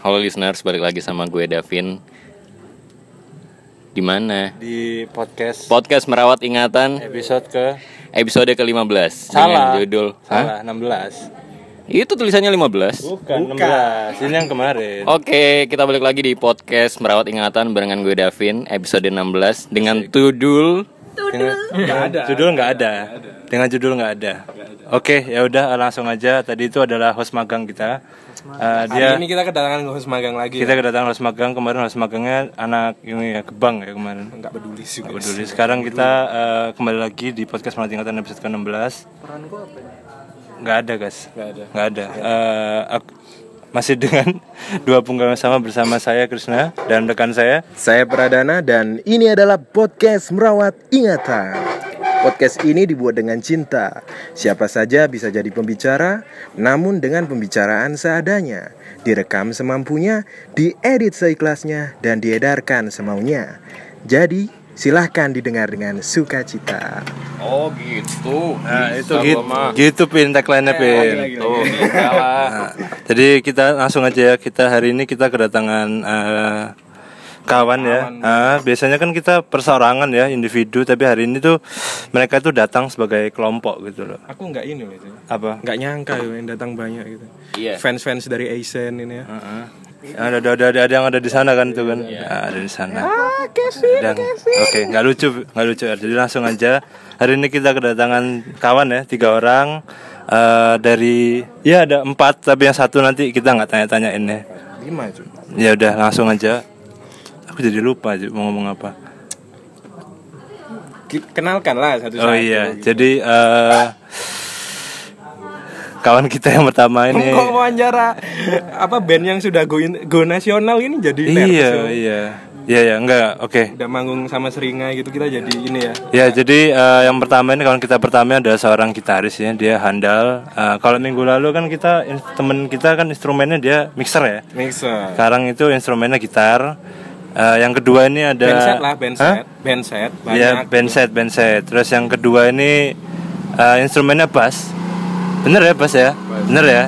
Halo listeners, balik lagi sama gue Davin. Di mana? di podcast Podcast Merawat Ingatan. Episode ke? Episode ke-15 salah. Dengan judul salah 16 Itu tulisannya 15. bukan 16 ini yang kemarin. Oke, kita balik lagi di podcast Merawat Ingatan barengan gue Davin. Episode 16 dengan judul dengan nggak ada. Judul nggak ada. Dengan judul nggak ada. Oke ya udah langsung aja. Tadi itu adalah host magang kita. Eh, dia Hari ini kita kedatangan host magang lagi. kita kedatangan host magang. Kemarin host magangnya anak ini ya kebang ya kemarin. Nggak peduli sih. Nggak peduli. Sekarang kita eh, kembali lagi di podcast Merawat Ingatan episode ke 16 nggak ada guys. Nggak ada. nggak ada. Eh, aku- masih dengan dua punggawa sama bersama saya Krishna dan rekan saya Saya Pradana dan ini adalah podcast Merawat Ingatan. Podcast ini dibuat dengan cinta. Siapa saja bisa jadi pembicara, namun dengan pembicaraan seadanya. Direkam semampunya, diedit seikhlasnya, dan diedarkan semaunya. Jadi, silahkan didengar dengan sukacita. Oh gitu. Nah, itu gitu, gitu pin tagline-nya pin. Tuh, bisa lah. Nah, jadi kita langsung aja ya kita hari ini kita kedatangan eh, kawan ya. Ah, biasanya kan kita perseorangan ya individu, tapi hari ini tuh mereka tuh datang sebagai kelompok gitu loh. Aku nggak ini loh itu. Apa? Nggak nyangka ya yang datang banyak gitu. Iya. Fans-fans dari Asian ini ya. Heeh. Ada, ada, ada, ada yang ada di sana kan tuh kan? Ah, ada di sana. Dan, Oke, nggak lucu, nggak lucu. Jadi langsung aja. Hari ini kita kedatangan kawan ya, tiga orang. Eh, dari ya ada empat, tapi yang satu nanti kita nggak tanya-tanyain ya. Lima itu. Ya udah langsung aja. Aku jadi lupa Ju, mau ngomong apa. Kenalkan lah satu-satu. Oh iya, jadi eh kawan kita yang pertama ini. Kok wawancara apa band yang sudah go, in- go nasional ini jadi Iya, ya? iya. Iya, ya, enggak. Oke. Udah manggung sama Seringai gitu kita jadi ini ya. Ya, jadi eh, yang pertama ini kawan kita pertama adalah seorang gitaris ya, dia handal. Eh, kalau minggu lalu kan kita temen kita kan instrumennya dia mixer ya. Mixer. Sekarang itu instrumennya gitar. Eh, yang kedua ini ada Band set lah, band Hah? set. Band set Iya, band set, band set. Terus yang kedua ini eh, instrumennya bass. Bener ya bass ya? Bener ya?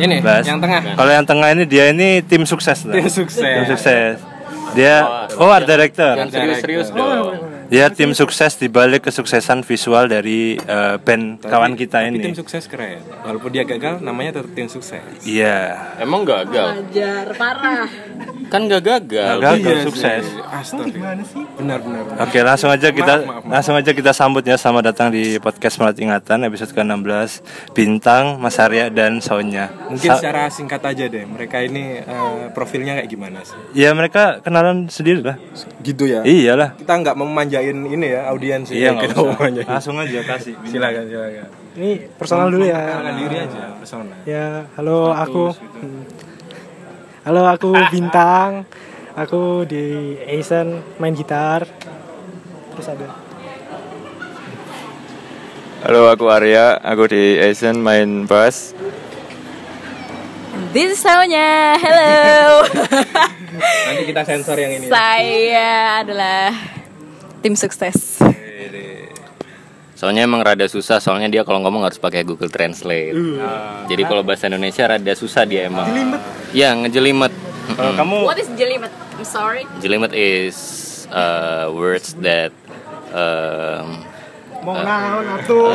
Ini Bass. yang tengah. Kalau yang tengah ini dia ini tim sukses lah. Tim sukses. Tim sukses. Dia oh art director. Yang serius-serius dong. Dia tim sukses di balik kesuksesan visual dari eh, band kawan kita Tapi tim ini. sukses keren. Walaupun dia gagal, namanya tetap tim sukses. Iya. Emang gagal? Ajar parah. Kan gak gagal. Gagal sukses. Astaga. Benar benar. benar. Oke, langsung aja kita maaf, maaf. langsung aja kita sambut ya selamat datang di podcast Melat Ingatan episode ke-16 Bintang, Mas Arya dan Sonya. Mungkin Sa- secara singkat aja deh, mereka ini eh, profilnya kayak gimana sih? Ya mereka kenalan sendiri lah. Gitu ya. Iyalah. Kita nggak mau memanjain ini ya audiens Iya ya. Kita usah. Langsung aja kasih. Silakan silakan. Ini personal dulu ya. Perkenalkan diri aja, persona. Ya, halo aku. Halo aku Bintang. Aku di Asian main gitar. Terus ada. Halo, aku Arya. Aku di Asian main bass. This is. Hello. Nanti kita sensor yang ini. ya. Saya adalah tim sukses. Soalnya emang rada susah, soalnya dia kalau ngomong harus pakai Google Translate. Jadi kalau bahasa Indonesia rada susah dia emang. Iya, ngejelimet. Kalau kamu What is jelimet? I'm sorry. Jelimet is uh, words that um, Mau naon atuh.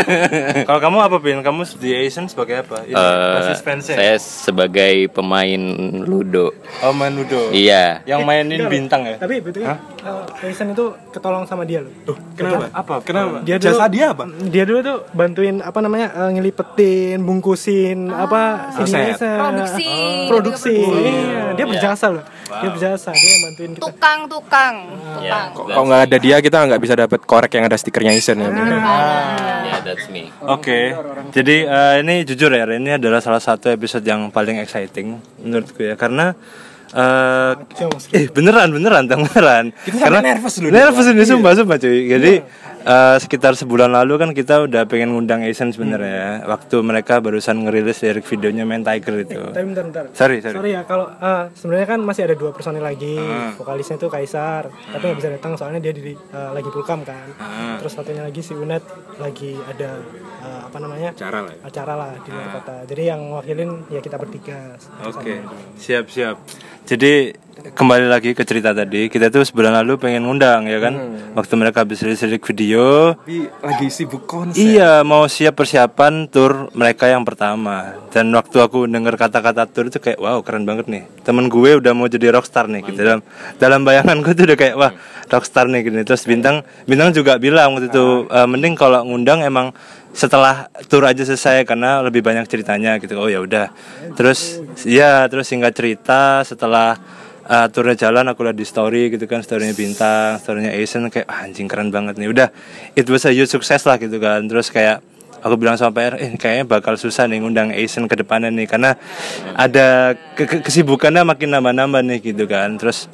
kalau kamu apa Pin? Kamu di Asian sebagai apa? Ini, uh, ya? saya sebagai pemain ludo. Oh, main Ludo. Iya. Yang mainin bintang ya? Tapi betul uh, Asian itu ketolong sama dia loh. Kenapa? Apa? Kenapa? Dia dulu, Jasa dia apa? Dia dulu tuh bantuin apa namanya eh, ngelipetin, bungkusin apa CD Aset. Asian. Produksi. Ah, produksi. Iya, dia berjasa loh. Dia berjasa, dia yang bantuin kita. Tukang, tukang, Ya, tukang. Kalau nggak ada dia kita nggak bisa dapat korek yang ada stikernya Isen ya. yeah, that's me. Oke, jadi eh, ini jujur ya, ini adalah salah satu episode yang paling exciting menurutku ya, karena eh eh beneran beneran, Tang, beneran. Kita sampai nervous dulu, Nervous ini sumpah sumpah cuy. Jadi eh, sekitar sebulan lalu kan kita udah pengen ngundang Asian sebenarnya ya. Waktu mereka barusan ngerilis lirik videonya main Tiger itu. Tapi bentar, bentar. Sorry, sorry. Sorry ya kalau eh, sebenarnya kan masih ada dua personil lagi. Vokalisnya itu Kaisar, tapi nggak bisa datang soalnya dia di eh, lagi pulkam kan. Terus satunya lagi si Unet lagi ada eh, apa namanya? Acara lah ya. Acara lah di luar kota. Jadi yang wakilin ya kita bertiga. Oke, siap siap. Jadi kembali lagi ke cerita tadi, kita tuh sebulan lalu pengen ngundang ya kan. Waktu mereka habis rilis lirik video, Tapi lagi sibuk konsep. Iya, mau siap persiapan tur mereka yang pertama. Dan waktu aku denger kata-kata tur itu kayak wow keren banget nih. Temen gue udah mau jadi rockstar nih gitu dalam dalam bayanganku tuh udah kayak wah rockstar nih gini. Terus bintang bintang juga bilang waktu itu "Eh, mending kalau ngundang emang setelah tur aja selesai karena lebih banyak ceritanya gitu. Oh ya udah. Terus ya terus singkat cerita setelah uh, turnya jalan aku lihat di story gitu kan storynya bintang storynya Asian kayak "Ah, anjing keren banget nih udah it was a huge success lah gitu kan terus kayak aku bilang sama PR eh kayaknya bakal susah nih ngundang Asian ke depannya nih karena ada ke- ke- kesibukannya makin nambah-nambah nih gitu kan terus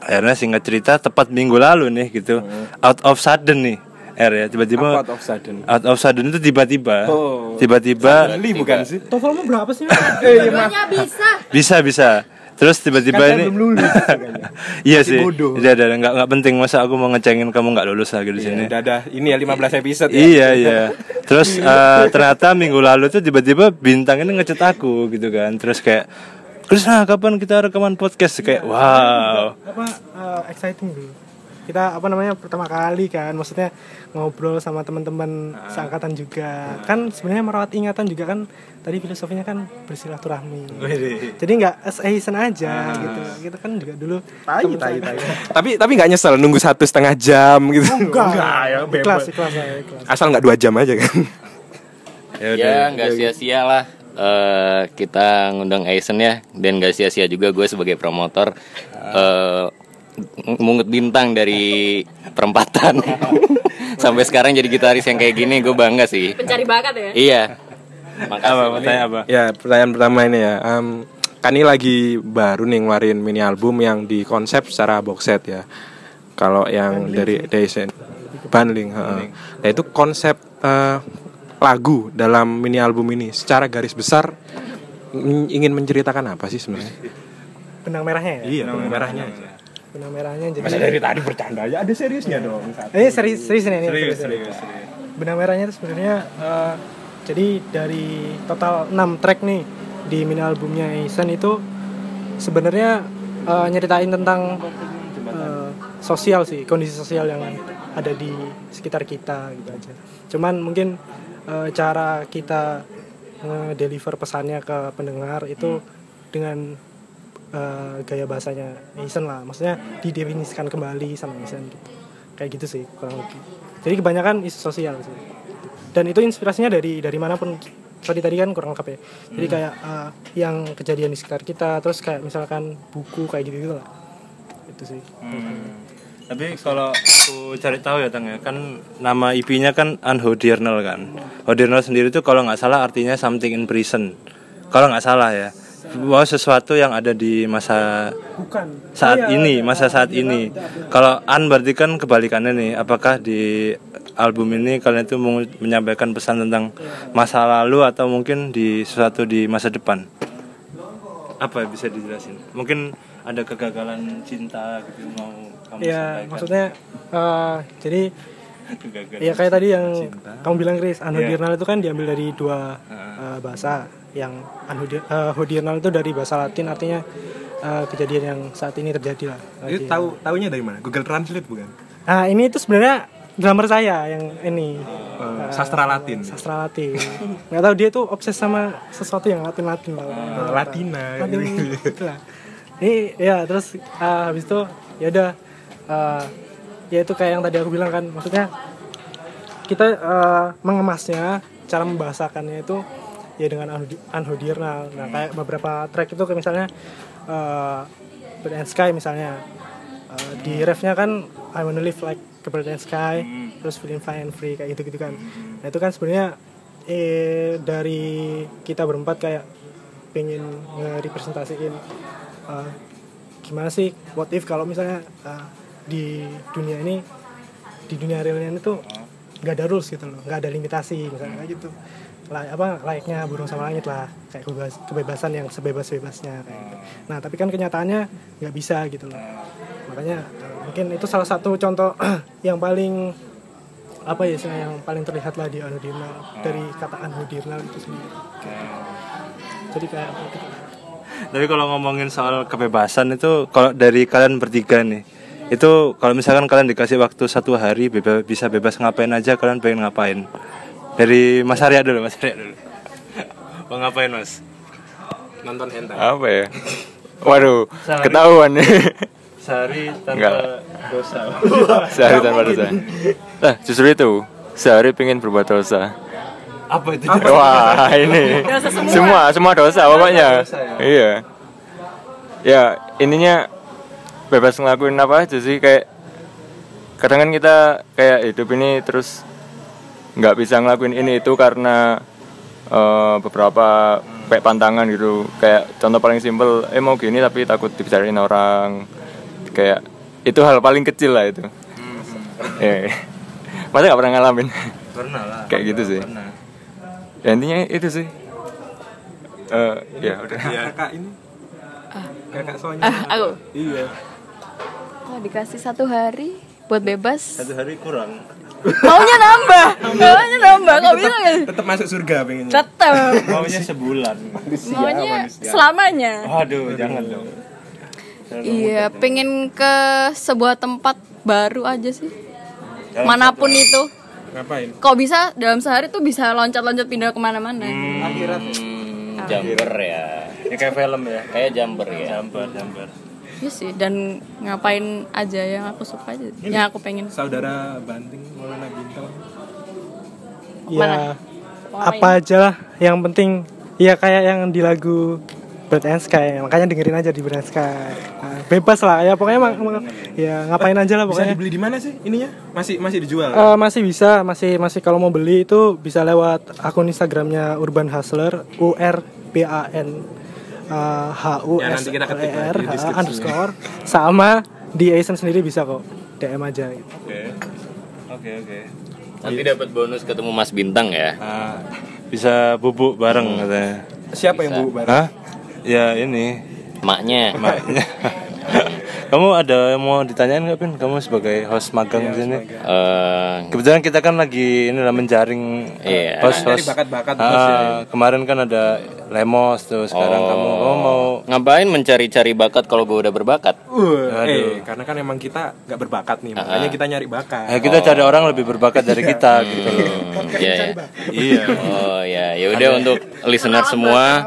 akhirnya singkat cerita tepat minggu lalu nih gitu out of sudden nih R ya tiba-tiba Out of sudden. out of sudden itu tiba-tiba Oh. tiba-tiba Bali bukan sih? Totalmu berapa sih? Dua-duanya bisa. bisa bisa terus tiba-tiba Kan ini belum lulus, iya sih. bodoh. udah udah nggak nggak penting masa aku mau ngecengin kamu nggak lulus lagi di sini. Udah ada ini ya 15 episode ya. iya iya. Terus eh, ternyata minggu lalu tuh tiba-tiba bintang ini ngechat aku gitu kan. Terus kayak Krisna kapan kita rekaman podcast? Kayak wow. apa eh, exciting dulu kita apa namanya pertama kali kan maksudnya ngobrol sama teman-teman seangkatan juga. Kan sebenarnya merawat ingatan juga kan tadi filosofinya kan bersilaturahmi. Jadi nggak as Asian aja gitu. Kita kan juga dulu temen seangkatan. Tapi tapi nggak nyesel nunggu satu setengah jam gitu. enggak. Ya ikhlas ikhlas ya, ikhlas. Asal nggak dua jam aja kan. ya udah Ya nggak sia-sia lah. Eh, kita ngundang Aizen ya dan nggak sia-sia juga gue sebagai promotor. Ng- mungut bintang dari perempatan sampai sekarang jadi gitaris yang kayak gini gue bangga sih. Pencari bakat ya. Iya. apa Makasih. pertanyaan apa ya pertanyaan pertama ini ya. em, kan ini lagi baru nih ngeluarin mini album yang di konsep secara box set ya. Kalau yang dari Daisen bundling, heeh. Nah itu konsep eh, lagu dalam mini album ini secara garis besar ingin menceritakan apa sih sebenarnya? benang merahnya ya Iya, benang merahnya aja. Benang merahnya jadi dari tadi bercanda aja, ada seriusnya dong. ini serius serius nih ini serius serius. serius benang merahnya itu sebenarnya eh, jadi dari total 6 track nih di mini albumnya Aizen itu sebenarnya eh, nyeritain tentang eh, sosial sih kondisi sosial yang ada di sekitar kita gitu aja cuman mungkin eh, cara kita deliver pesannya ke pendengar itu dengan eh, gaya bahasanya Aizen lah. Maksudnya didefinisikan kembali sama Aizen gitu. Kayak gitu sih kurang lebih. Jadi kebanyakan isu sosial sih. Dan itu inspirasinya dari dari mana pun. Tadi tadi kan kurang lengkap ya. Jadi kayak eh, yang kejadian di sekitar kita terus kayak misalkan buku kayak gitu gitu lah. Itu sih. Tapi kalau aku cari tahu ya Tang ya, kan nama IP-nya kan Unhodernal kan. Hodernal sendiri tuh kalau nggak salah artinya something in prison. Kalau nggak salah ya. Bahwa sesuatu yang ada di masa bukan saat Oh, iya, ini, iya. masa saat ini. Kalau an berarti kan kebalikannya nih. Apakah di album ini kalian itu mau menyampaikan pesan tentang masa lalu atau mungkin di sesuatu di masa depan? Apa yang bisa dijelasin? Mungkin ada kegagalan cinta gitu mau kamu ya sampaikan? maksudnya eh, jadi Kegagalan ya kayak tadi yang cinta. kamu bilang Chris Iya. unhodernal itu kan diambil dari dua eh, bahasa yang unhodir- eh, itu dari bahasa Latin artinya eh, kejadian yang saat ini terjadi lah Itu tahu tahunya dari mana? Google Translate bukan? Nah ini tuh sebenarnya drummer saya yang ini Eh, sastra Latin. sastra Latin. Nggak tahu dia tuh obses sama sesuatu yang Latin Latin lah. Eh, Latina. Latin gitu lah. Ini ya terus ah, habis itu ya udah ah, ya itu kayak yang tadi aku bilang kan maksudnya kita ah, mengemasnya cara membahasakannya itu ya dengan unhodi- unhodernal. Nah kayak beberapa track itu kayak misalnya uh, Bird and Sky misalnya. Uh, di refnya kan I wanna live like a bird and sky terus feeling fine and free kayak gitu gitu kan. Nah itu kan sebenarnya eh dari kita berempat kayak pengen ngerepresentasiin uh, gimana sih what if kalau misalnya uh, di dunia ini di dunia realnya itu nggak ada rules gitu loh nggak ada limitasi misalnya kayak gitu lah apa layaknya burung sama langit lah kayak kebebas- kebebasan yang sebebas bebasnya kayak gitu. nah tapi kan kenyataannya nggak bisa gitu loh makanya eh, mungkin itu salah satu contoh yang paling apa ya istilahnya, yang paling terlihat lah di Anudinal dari kata Anudinal itu sendiri jadi kayak gitu. Tapi kalau ngomongin soal kebebasan itu kalau dari kalian bertiga nih itu kalau misalkan kalian dikasih waktu satu hari bisa bebas ngapain aja kalian pengen ngapain dari Mas Arya dulu Mas Arya dulu mau ngapain Mas nonton hentai Apa ya? Waduh, ketahuan nih. sehari tanpa Enggak. dosa Sehari tanpa dosa. Nah, justru itu. Sehari pengen berbuat dosa. apa itu Wah, ini semua semua dosa pokoknya. Iya. Ya, ininya bebas ngelakuin apa aja sih kayak kadang kan kita kayak hidup ini terus nggak bisa ngelakuin ini itu karena eh, beberapa kayak pantangan gitu. Kayak contoh paling simpel eh mau gini tapi takut dibicarain orang. Kayak itu hal paling kecil lah itu. Eh masa nggak pernah ngalamin. Pernah lah kayak gitu sih. pernah. Ya, intinya itu sih. Eh ya udah. kakak ini kakak soalnya Ah, aku. iya. Oh, dikasih satu hari buat bebas. satu hari kurang Maunya nambah. Maunya nambah. Kok bisa nggak? tetap masuk surga pengennya Tetep. maunya sebulan Maunya selamanya. waduh jangan dong Iya, pengen ke sebuah tempat baru aja sih. Mana pun itu. ngapain Kok bisa dalam sehari tuh bisa loncat-loncat pindah ke mana-mana. Hmm, jumper ya. ini kayak film ya Kayak jumper ya. jambar jambar Iya sih, dan ngapain aja yang aku suka aja, yang aku pengen. saudara banting Maulana Bintang. Mana? ya apa aja lah. Yang penting ya kayak yang di lagu Bird and Sky. Makanya dengerin aja di Bird and Sky. Nah, bebas lah. Ya pokoknya mak- ya ngapain aja lah bisa pokoknya. dibeli di mana sih ininya? Masih masih dijual? Eh, masih bisa. Masih masih kalau mau beli itu bisa lewat akun Instagramnya Urban Hustler U R B A N H U Ya, S nanti kita L ketik E lah R di underscore sama di Asian sendiri bisa kok DM aja gitu. oke oke oke Nanti dapat bonus ketemu Mas Bintang ya. Ah, bisa bubuk bareng katanya siapa yang bu barang Hah? Ya ini Maknya. maknya. Kamu ada yang mau ditanyain nggak Pin? Kamu sebagai host magang di sini. Eh, Kebetulan kita kan lagi ini lah menjaring Iya. host Dari host. bakat-bakat Ah, host ya. kemarin kan ada Lemos tuh. Sekarang Oh. kamu kamu mau ngapain mencari-cari bakat kalau gue udah berbakat? Uh, eh, karena kan emang kita nggak berbakat nih, Ah. makanya kita nyari bakat. Ya kita cari orang lebih berbakat dari kita gitu loh. Hmm, iya, iya. Iya. Oh ya, ya udah untuk listener semua,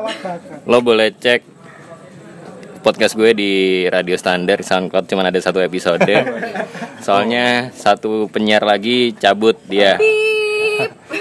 lo boleh cek podcast gue di Radio Standar SoundCloud cuman ada satu episode. Soalnya satu penyiar lagi cabut dia.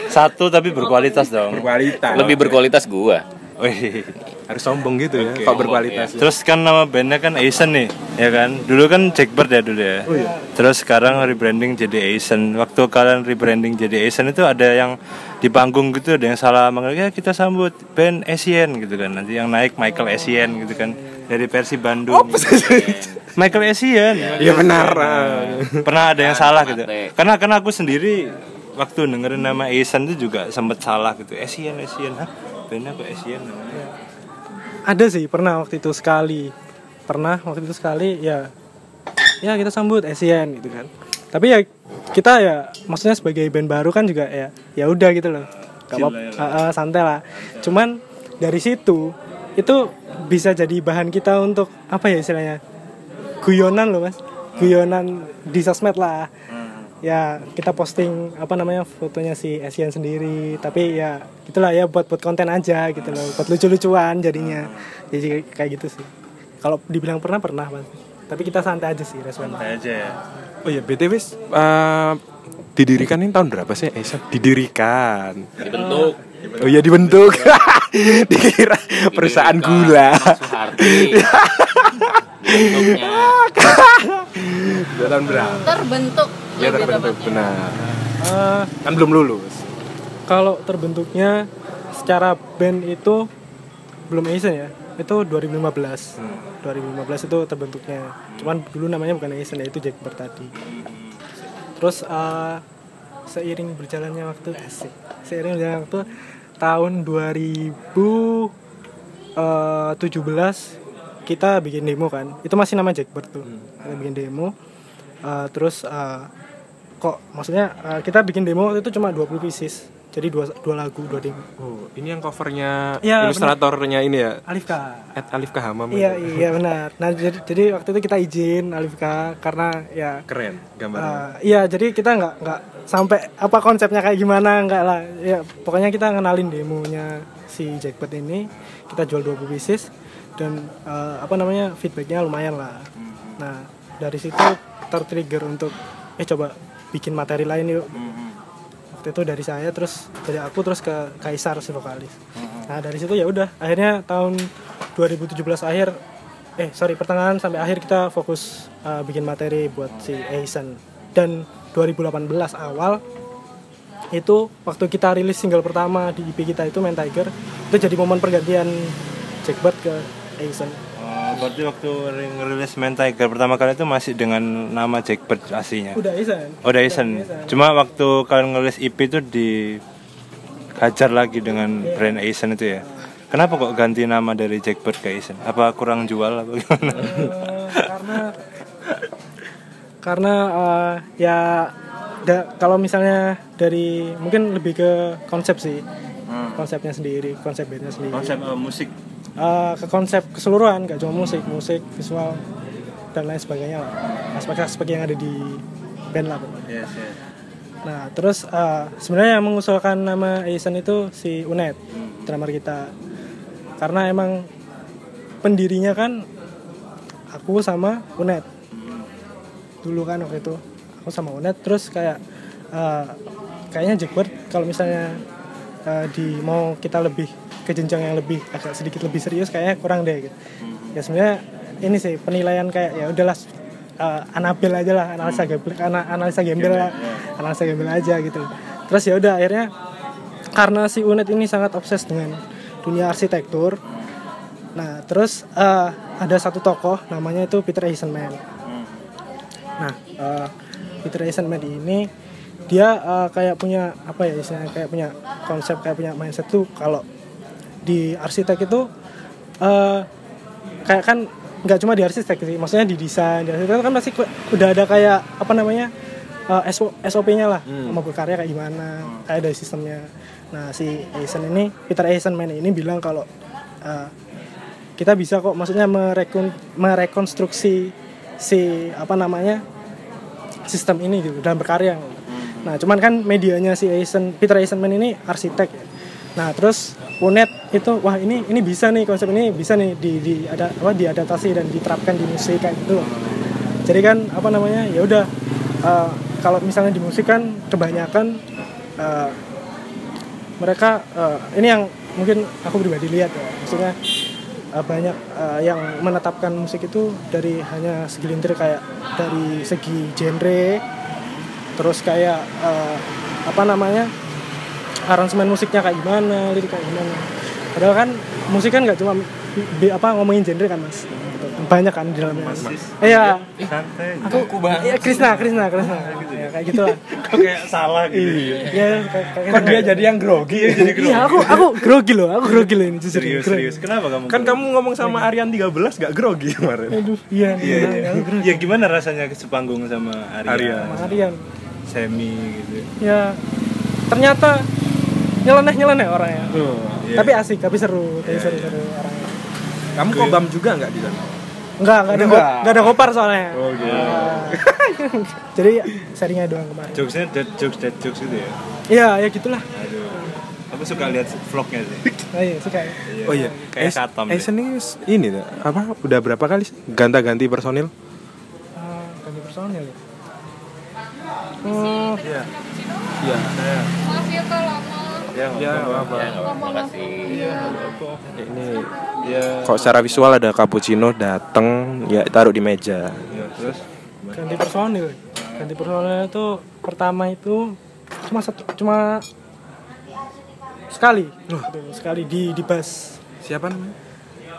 Satu tapi berkualitas dong. Berkualitas. Lebih berkualitas gua. Wih. harus sombong gitu ya, kok berkualitas. Terus kan nama bandnya kan Asian nih, ya kan? Dulu kan Jackbird ya dulu ya. Terus sekarang rebranding jadi Asian. Waktu kalian rebranding jadi Asian itu ada yang di panggung gitu, ada yang salah manggil ya kita sambut band Asian gitu kan. Nanti yang naik Michael Asian gitu kan dari versi Bandung. Michael Asian. Iya benar. Pernah ada yang salah gitu. Karena karena aku sendiri waktu dengerin nama Asian itu juga sempet salah gitu. Asian Asian. Hah? Bandnya kok Asian namanya? ada sih pernah waktu itu sekali pernah waktu itu sekali ya ya kita sambut Asian gitu kan tapi ya kita ya maksudnya sebagai band baru kan juga ya ya udah gitu loh. Gak apa uh, santai lah. Cuman dari situ itu bisa jadi bahan kita untuk apa ya istilahnya guyonan loh mas. Guyonan di sosmed lah. Ya kita posting apa namanya fotonya si Asian sendiri. Tapi ya gitulah ya buat buat konten aja gitu loh. Buat lucu-lucuan jadinya. Jadi kayak gitu sih. Kalau dibilang pernah pernah mas tapi kita santai aja sih respon aja ya. Oh iya, BTW eh, didirikan ini tahun berapa sih? Asian didirikan. Dibentuk. Oh iya dibentuk. Dikira perusahaan gula. Tahun berapa? Terbentuk Ya terbentuk benar. Eh, Kan belum lulus. kalau terbentuknya secara band itu belum Asian ya itu 2015 2015 itu terbentuknya. Cuman dulu namanya bukan Asian ya itu Jackbird tadi. Terus eh, seiring berjalannya waktu asik. Seiring berjalannya waktu tahun 2017 kita bikin demo kan. Itu masih nama Jackbird tuh. Kita bikin demo. Eh, terus eh, kok maksudnya eh, kita bikin demo itu cuma 20 pieces jadi dua, dua lagu dua demo Oh, ini yang covernya Iya, ilustratornya ini ya. Alif K Ed Alif Kahamam. Iya itu. iya benar. Nah jadi, jadi waktu itu kita izin Alifka karena ya Keren gambarnya. uh, iya jadi kita nggak nggak sampai apa konsepnya kayak gimana nggak lah ya pokoknya kita ngenalin demonya si Jackpot ini kita jual 20 pieces dan uh, apa namanya feedbacknya lumayan lah. Nah dari situ tertrigger untuk eh coba bikin materi lain yuk. Waktu itu dari saya terus dari aku terus ke Kaisar si vokalis. Nah dari situ ya udah akhirnya tahun 2017 akhir eh sorry pertengahan sampai akhir kita fokus uh, bikin materi buat si Aizen. Dan 2018 awal itu waktu kita rilis single pertama di EP kita itu Main Tiger itu jadi momen pergantian Jackbird ke Aizen Oh, berarti waktu ngerilis Main Tiger pertama kali itu masih dengan nama Jackbird aslinya. udah Aizen Oh, udah Aizen. Cuma waktu kalian ngerilis EP itu dihajar lagi dengan brand Aizen itu ya. Kenapa kok ganti nama dari Jackbird ke Aizen? Apa kurang jual apa gimana? Eh, karena karena eh, ya da- kalau misalnya dari mungkin lebih ke konsep sih konsepnya sendiri konsep bandnya sendiri Konsep eh, musik. Eh, ke konsep keseluruhan gak cuma musik musik visual dan lain sebagainya lah aspek-aspek yang ada di band lah pokoknya. Yes, yes. Nah terus eh, sebenarnya yang mengusulkan nama Aizen itu si Unet drummer kita karena emang pendirinya kan aku sama Unet dulu kan waktu itu aku sama Unet terus kayak eh, kayaknya Jackbird kalau misalnya eh, di mau kita lebih ke jenjang yang lebih agak sedikit lebih serius kayaknya kurang deh gitu. ya sebenarnya ini sih penilaian kayak ya udahlah eh, Anabel aja lah analisa gembel ana- analisa gembel lah analisa gembel aja gitu. Terus ya udah akhirnya karena si Unet ini sangat obses dengan dunia arsitektur nah terus eh, ada satu tokoh namanya itu Peter Eisenman. Nah, eh, Peter Eisenman ini dia eh, kayak punya apa ya istilahnya kayak punya konsep kayak punya mindset tuh kalau di arsitek itu eh, kayak kan nggak cuma di arsitek sih, maksudnya di desain, di arsitek kan pasti udah ada kayak apa namanya eh, SOP-nya lah, mau berkarya kayak gimana, kayak ada sistemnya. Nah si Eisen ini, Peter Eisenman ini bilang kalau eh, kita bisa kok, maksudnya merekon, merekonstruksi si apa namanya sistem ini gitu dalam berkarya. Nah, cuman kan medianya si Eisen, Peter Eisenman ini arsitek ya. Nah, terus Unet itu wah ini ini bisa nih konsep ini bisa nih di di ada apa diadaptasi dan diterapkan di musik kayak gitu. Jadi kan apa namanya? Ya udah eh, kalau misalnya di musik kan kebanyakan eh, mereka eh, ini yang mungkin aku pribadi lihat ya. Maksudnya eh, banyak eh, yang menetapkan musik itu dari hanya segelintir kayak dari segi genre terus kayak eh, apa namanya aransemen musiknya kayak gimana lirik kayak gimana padahal kan musik kan nggak cuma bi- apa ngomongin genre kan mas banyak kan di dalamnya iya Santai. aku iya Krisna Krisna Krisna ya, kayak gitulah Kok kayak salah gitu. iya kayak, kayak Kok dia jadi yang grogi ya jadi iya aku aku grogi loh aku grogi loh ini jujur Serius, grogi. serius. Kenapa kamu? Kan kamu ngomong sama Aryan 13 gak grogi kemarin. aduh iya Iya, iya, iya. aku grogi Ya gimana rasanya sepanggung sama Arya? Arya. sama Aryan Semi gitu. ya ternyata nyeleneh nyeleneh orangnya Tuh. Iya. tapi asik tapi seru tapi seru seru orangnya Kamu kobam juga nggak di sana? enggak enggak ada Enggak. enggak ada kopar soalnya Oh gitu. Nah, jadi sharingnya doang kemarin Jokesnya dead jokes, dead jokes gitu ya. iya ya gitulah Aduh. Aku suka lihat vlognya sih. oh, iya suka ya Oh iya, Kayak deh. Aisen ini ini apa? Udah berapa kali sih ganta-ganti personil? Ah, ganti personil ya hmm, Iya. Iya. Maaf ya kalau mau Ya, Ya, nggak apa? Terima kasih. Ini Ya. kok secara visual ada cappuccino dateng ya taruh di meja. Ya, terus ganti personil ganti personil itu pertama itu cuma satu cuma sekali Gitu, sekali di di bus Siapa namanya?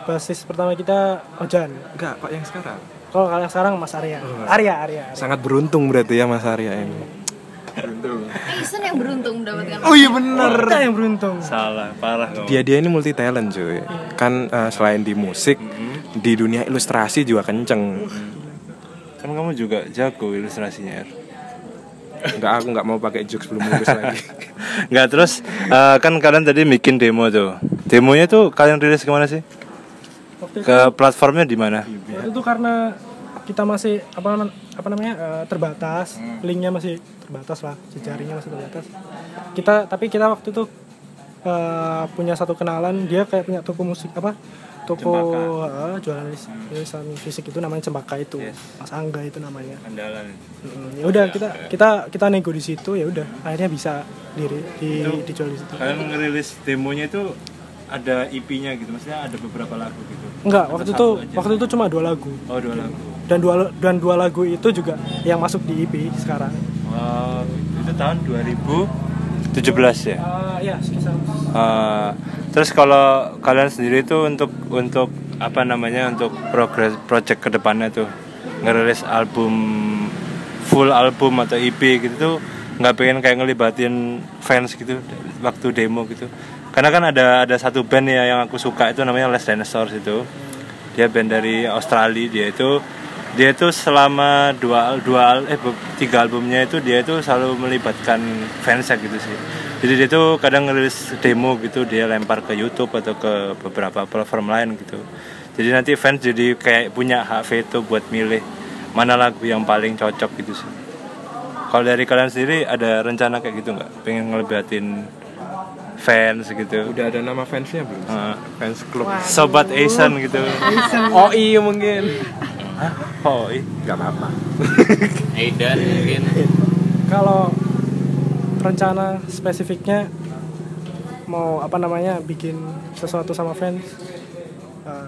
basis pertama kita Ojan. Enggak, Pak yang sekarang. Kalau kalian sekarang Mas Arya. Arya, Arya. Arya. Sangat beruntung berarti ya Mas Arya ini. Aizen yang beruntung mendapatkan Oh iya bener. Kita yang beruntung. Salah, parah kamu. Dia dia ini multi talent cuy. Kan eh, selain di musik, di dunia ilustrasi juga kenceng. Kan kamu juga jago ilustrasinya, Er. Enggak aku nggak mau pakai jokes belum lulus lagi. Nggak terus eh, kan kalian tadi bikin demo tuh. Demonya tuh kalian rilis ke mana sih? Waktu itu, Ke platformnya di mana? itu karena kita masih apa apa namanya eh, terbatas, linknya masih terbatas lah, jejaringnya masih terbatas. Kita tapi kita waktu itu eh, punya satu kenalan, dia kayak punya toko musik apa? Toko eh, jualan fisik itu namanya Cempaka itu. Mas Angga itu namanya. Andalan. Mm, ya udah kita kita kita nego di situ ya udah akhirnya bisa diri di, dijual di situ. Kalian ngerilis demonya itu ada EP-nya gitu, maksudnya ada beberapa lagu gitu. Enggak, Atau waktu itu aja? waktu itu cuma dua lagu. Oh dua lagu. Dan dua dan dua lagu itu juga yang masuk di EP sekarang. Wow, itu tahun 2017 ya. Ah ya sekitar Eh, terus kalau kalian sendiri itu untuk untuk apa namanya untuk progres project ke depannya tuh ngerilis album full album atau EP gitu tuh nggak pengen kayak ngelibatin fans gitu waktu demo gitu karena kan ada ada satu band ya yang aku suka itu namanya Les Dinosaurs itu. Dia band dari Australia dia itu dia itu selama dua dua eh tiga albumnya itu dia itu selalu melibatkan fansnya gitu sih. Jadi dia tuh kadang ngerilis demo gitu dia lempar ke YouTube atau ke beberapa platform lain gitu. Jadi nanti fans jadi kayak punya hak veto buat milih mana lagu yang paling cocok gitu sih. Kalau dari kalian sendiri ada rencana kayak gitu nggak? Pengen ngelibatin fans gitu. Udah ada nama fansnya belum? Eh, Fans klub. sobat Asian gitu. Oh iya mungkin. oh ih. Gak apa-apa. Aidan mungkin. Kalau rencana spesifiknya mau apa namanya bikin sesuatu sama fans eh,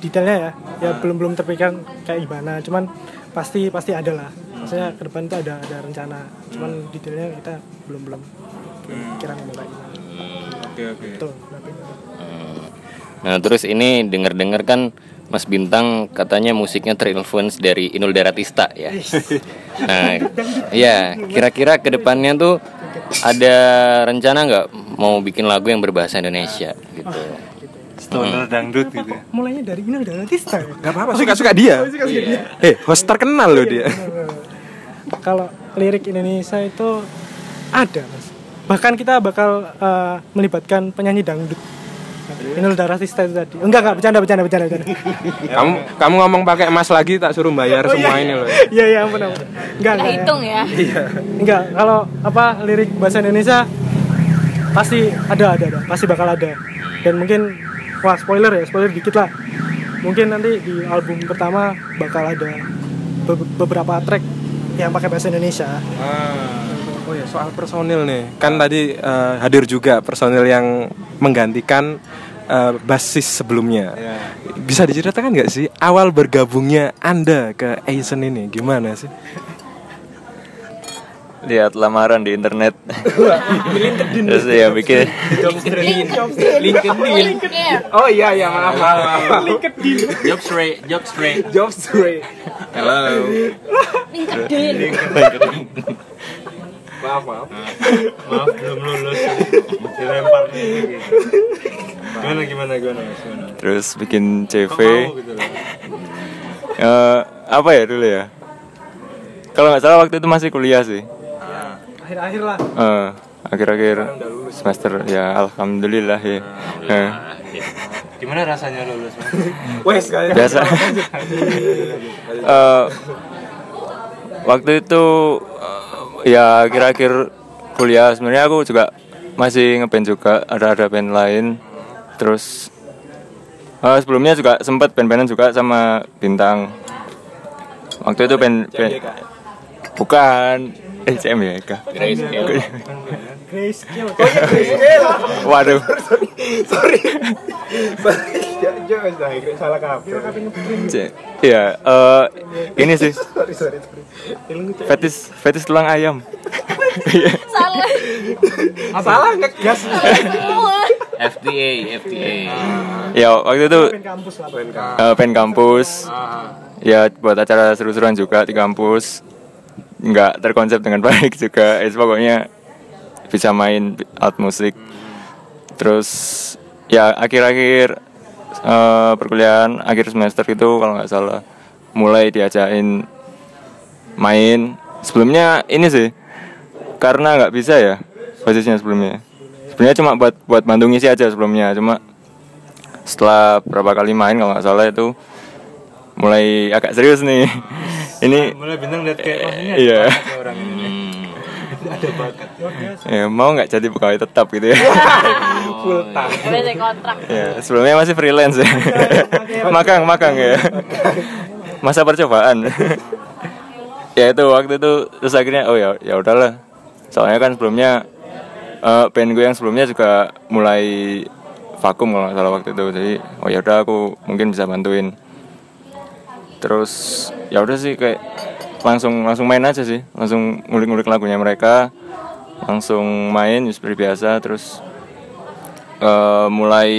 detailnya ya. Ya belum belum terpikir kayak gimana. Cuman pasti pasti ada lah. Maksudnya ke depan itu ada ada rencana. Cuman detailnya kita belum belum belum pikiran mau kayak gimana oke oke berarti. Nah terus ini denger-dengar kan Mas Bintang katanya musiknya terinfluence dari Inul Daratista ya. Nah, ya kira-kira ke depannya tuh ada rencana nggak mau bikin lagu yang berbahasa Indonesia gitu? stoner dangdut gitu ya. mulainya dari ini udah artista ya Gak apa-apa, suka-suka dia. Eh, host terkenal loh dia. kalau lirik Indonesia itu ada mas bahkan kita bakal eh, melibatkan penyanyi dangdut. Inul Daratista itu tadi. Enggak enggak bercanda bercanda bercanda bercanda. Kamu kamu ngomong pakai emas lagi tak suruh bayar semua ini loh. iya iya ampun ampun. Enggak Nggak enggak hitung ya. Enggak kalau apa lirik bahasa Indonesia pasti ada ada ada. Pasti bakal ada. Dan mungkin wah spoiler ya spoiler dikit lah. Mungkin nanti di album pertama bakal ada be- beberapa track yang pakai bahasa Indonesia Oh ya, soal personil nih. Kan tadi eh, hadir juga personil yang menggantikan eh, basis sebelumnya. Bisa diceritakan nggak sih awal bergabungnya Anda ke Aizen ini gimana sih? lihat lamaran di internet terus ya bikin linknya Oh iya iya maaf maaf. Job straight, job straight. Job straight. Hello. LinkedIn Maaf maaf. maaf belum lulus. Dilempar nih gimana gimana gimana Mas? gimana? Terus bikin CV gitu Eh, apa ya dulu ya? Kalau nggak salah waktu itu masih kuliah sih. Akhir-akhir lah. Eh, akhir-akhir semester ya alhamdulillah ya. Eh, gimana rasanya lulus? Wes biasa. Eh, waktu itu ya akhir-akhir kuliah sebenarnya aku juga masih ngeband juga ada ada band lain. Terus eh, sebelumnya juga sempat band-bandan juga sama bintang. Waktu itu band, band bukan eh CM ya Eka. Grace. Grace Kill waduh. Salah kafe. C- Iya, eh, ini sih. Fetis, fetis tulang ayam. salah. Salah ngegas. semua FTA, FTA. ya waktu itu Pen kampus lah eh, pen kampus. Ya buat acara seru-seruan juga di kampus. Nggak terkonsep dengan baik juga. Es pokoknya bisa main alat musik. Terus ya akhir-akhir eh, perkuliahan akhir semester itu kalau nggak salah mulai diajakin main. Sebelumnya ini sih karena nggak bisa ya posisinya sebelumnya. Sebenarnya cuma buat buat bantu ngisi aja sebelumnya cuma setelah berapa kali main kalau nggak salah itu mulai agak serius nih. Ini mulai bintang lihat kayak wah ini iya. orang ini ya, mau nggak jadi pegawai tetap gitu ya? Biasa kontrak. ya sebelumnya masih freelance ya. Magang magang ya. Masa percobaan. Ya itu waktu itu terus akhirnya oh ya ya udahlah. Soalnya kan sebelumnya eh band gue yang sebelumnya juga mulai vakum kalau nggak salah waktu itu. Jadi oh ya udah aku mungkin bisa bantuin. Terus ya udah sih kayak langsung langsung main aja sih. Langsung ngulik-ngulik lagunya mereka. Langsung main ya seperti biasa. Terus eh, mulai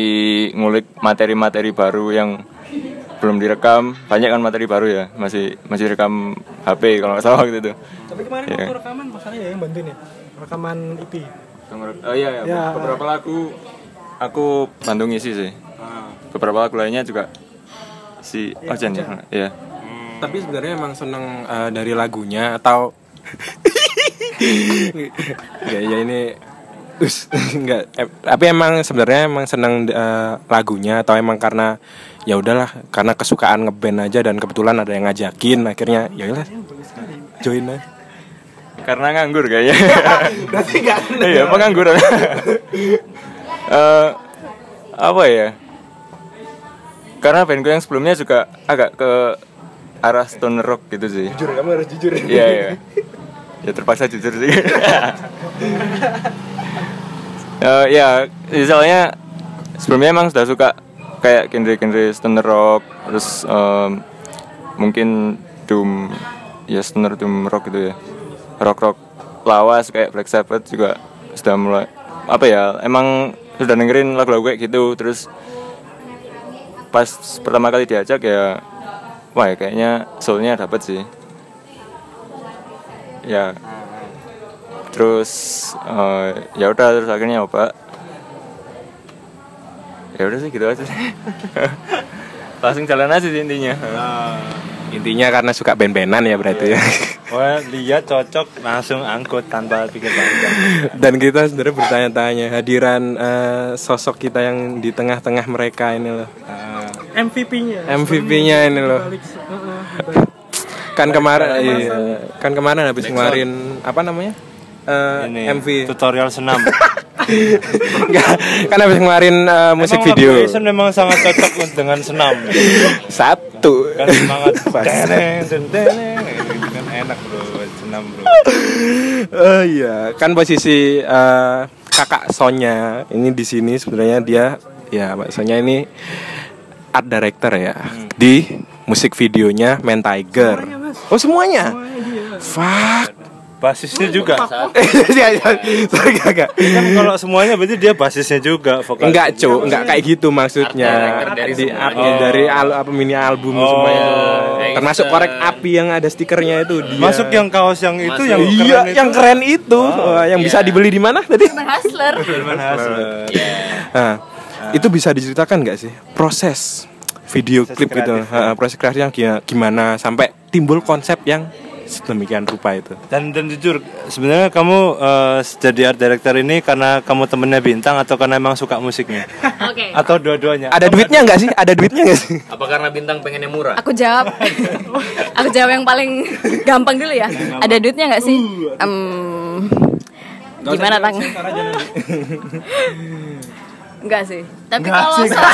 ngulik materi-materi baru yang belum direkam. Banyak kan materi baru ya? Masih masih rekam HP kalau nggak salah waktu itu. Tapi kemarin Iya. waktu rekaman masalahnya ya yang bantuin ya? Rekaman IP oh iya ya, Ya. beberapa lagu aku bantu ngisi sih. Beberapa lagu lainnya juga si Ojan ya? Iya Tapi sebenarnya emang seneng eh, dari lagunya atau ya, ya ini Us, enggak. Eh, tapi emang sebenarnya emang seneng eh, lagunya atau emang karena ya udahlah karena kesukaan ngeband aja dan kebetulan ada yang ngajakin akhirnya ya udah join aja. karena nganggur kayaknya. Iya pengangguran Eh, apa ya? Karena band gue yang sebelumnya juga agak ke arah stoner rock gitu sih. Jujur kamu harus jujur. iya iya. Ya terpaksa jujur sih. Eh, ya soalnya sebelumnya emang sudah suka kayak genre-genre stoner rock terus em, mungkin doom ya stoner doom rock gitu ya. Rock rock lawas kayak Black Sabbath juga sudah mulai apa ya emang sudah dengerin lagu-lagu kayak gitu terus pas pertama kali diajak ya wah ya kayaknya soulnya dapet sih. Ya. Terus eh, ya udah terus akhirnya nyoba. Ya udah sih gitu aja sih langsung jalan aja sih intinya. Intinya karena suka band-bandan ya berarti. Ya. wah lihat cocok langsung angkut tanpa pikir panjang. Dan kita sebenarnya bertanya-tanya hadiran eh, sosok kita yang di tengah-tengah mereka ini loh. MVP-nya MVP-nya ini loh. Kan kemarin iya, kan kemarin habis ngeluarin apa namanya? Eh, ini MV. tutorial senam Enggak, kan habis ngeluarin eh, musik Emang video. Asian memang sangat cocok dengan senam Satu. kan semangat teneng teneng kan enak bro senam bro Oh iya, kan posisi eh, kakak Sonya ini di sini sebenarnya dia ya Mbak Sonya ini art director ya di musik videonya Man Tiger. Oh semuanya? Fuck. Basisnya juga Iya, iya. Kan kalau semuanya berarti dia basisnya juga vokal Enggak, Cuk, enggak kayak gitu maksudnya. Art dari di semuanya. artnya dari al- apa mini album Oh. semuanya. Kayak Termasuk gitu. korek api yang ada stikernya itu dia. masuk yang kaos yang itu Masuk. yang iya, keren itu yang keren itu, Wah, yang bisa Iya. dibeli di mana tadi? Berhasler. Firman Hasler. Nah, itu bisa diceritakan nggak sih proses video Proses klip itu, kreatif, Ha, proses kreatifnya gimana sampai timbul konsep yang sedemikian rupa itu. dan dan jujur sebenarnya kamu eh, jadi art director ini karena kamu temennya bintang atau karena emang suka musiknya Oke. atau dua-duanya Ada duitnya nggak sih? Ada duitnya nggak sih? Apa karena bintang pengennya murah? Aku jawab. Aku jawab yang paling gampang dulu ya. Ada duitnya nggak sih? Em, gimana tang? Enggak sih. Tapi kalau soal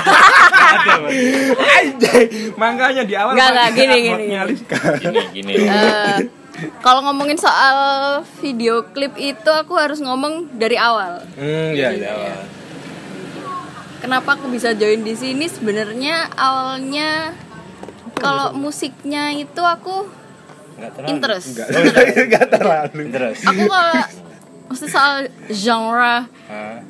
Makanya di awal Nggak, nggak, gini, gini, gini. Gini gini. Eh, kalau ngomongin soal video klip itu aku harus ngomong dari awal. Hmm, ya, ya. Kenapa aku bisa join di sini? Sebenarnya awalnya kalau musiknya itu aku interest. terus Aku kalau mesti soal genre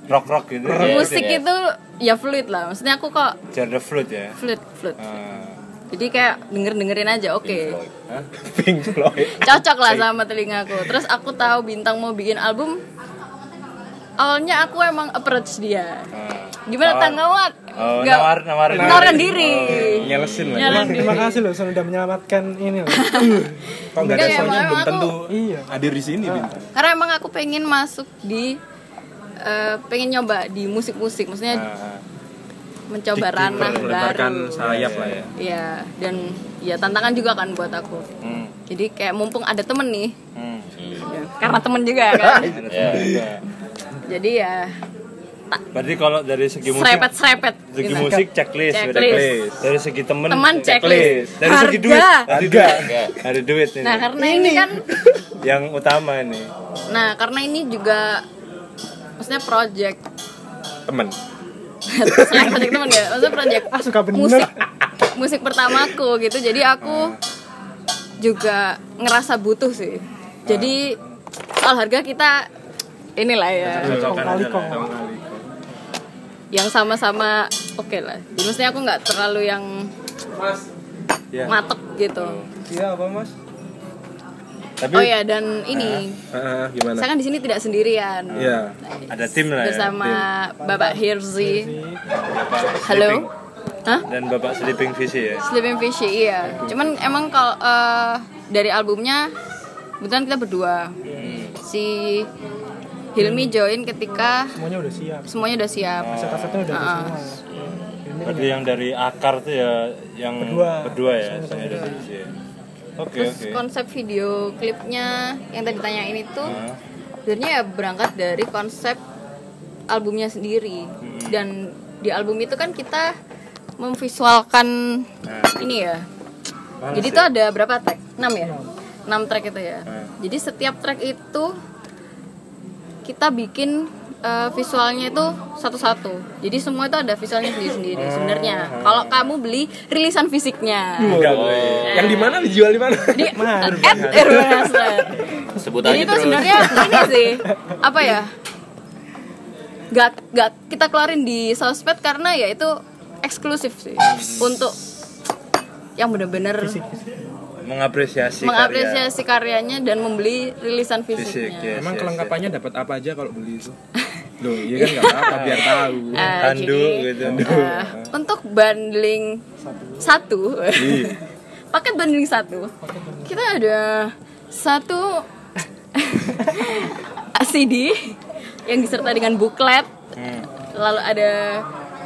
rock rock gitu. musik itu ya fluid lah. Maksudnya aku kok Genre flute ya. fluid fluid Ah. jadi kayak denger dengerin aja oke. Pink Floyd. Cocok lah sama telingaku. Terus aku tahu bintang mau bikin album awalnya aku emang approach dia. Gimana tanggawat Oh, nawar- nawarin diri. diri. Nyelesin lah. Nyalain terima kasih loh sudah menyelamatkan ini loh. Kok nggak ada soalnya belum aku- tentu iya. hadir di sini bintang karena emang aku pengen masuk di eh, pengen nyoba di musik-musik. Maksudnya Ah. mencoba ranah baru. sayap lah ya. Iya, dan ya tantangan juga kan buat aku. Hmm. Jadi kayak mumpung ada temen nih, Hmm. ya, karena temen juga kan. Jadi ya Berarti kalau dari segi musik serepet-serepet. segi gitu. musik checklist, Checklist. checklist. Dari segi temen Teman checklist. Dari segi Harga. duit, dari duit. Ada duit ini. Nah karena ini kan, Yang utama ini. nah karena ini juga maksudnya project temen selain project temen ya, maksudnya project ah suka bener musik musik pertamaku gitu. Jadi aku juga ngerasa butuh sih. Jadi soal harga kita inilah ya. Lah. yang sama-sama oke lah. Jadi maksudnya aku nggak terlalu yang Ya. matok gitu. iya apa mas Tapi Oh ya dan ini Ah, gimana saya kan di sini tidak sendirian. Iya. ada tim lah ya. Bersama Bapak Hirzi. Bapak Halo. Hah? Dan Bapak Sleeping Visi ya. Sleeping Fishy iya. Cuman emang kalau eh, dari albumnya kebetulan kita berdua. Si Hilmi join ketika semuanya udah siap. semuanya udah siap. aset-asetnya udah Ah. semua. Ini Berarti yang dari akar tuh ya yang Berdua. berdua ya, saya dari Visi ya. Oke Terus oke. konsep video klipnya yang tadi ditanyain itu Nah, sebenarnya ya berangkat dari konsep albumnya sendiri. Dan di album itu kan kita memvisualkan ini ya. Jadi itu ada berapa track? 6 ya? 6 track itu ya. Jadi setiap track itu kita bikin eh, visualnya itu satu-satu. Jadi semua itu ada visualnya sendiri-sendiri sebenarnya. Kalau kamu beli rilisan fisiknya. Enggak boleh. yang di mana dijual di mana? Di at Hasler. Sebut Jadi aja itu sebenarnya ini sih apa ya? Gak, gak kita keluarin di sosmed karena ya itu eksklusif sih. Untuk yang benar-benar mengapresiasi mengapresiasi karyanya dan membeli rilisan karya. fisik fisiknya. yes, emang yes, kelengkapannya dapat apa aja kalau beli itu? Loh, iya kan nggak apa-apa biar tahu. Eh, Handuk gitu. eh, untuk bundling satu, paket bundling satu, kita ada satu CD yang disertai dengan buklet, lalu ada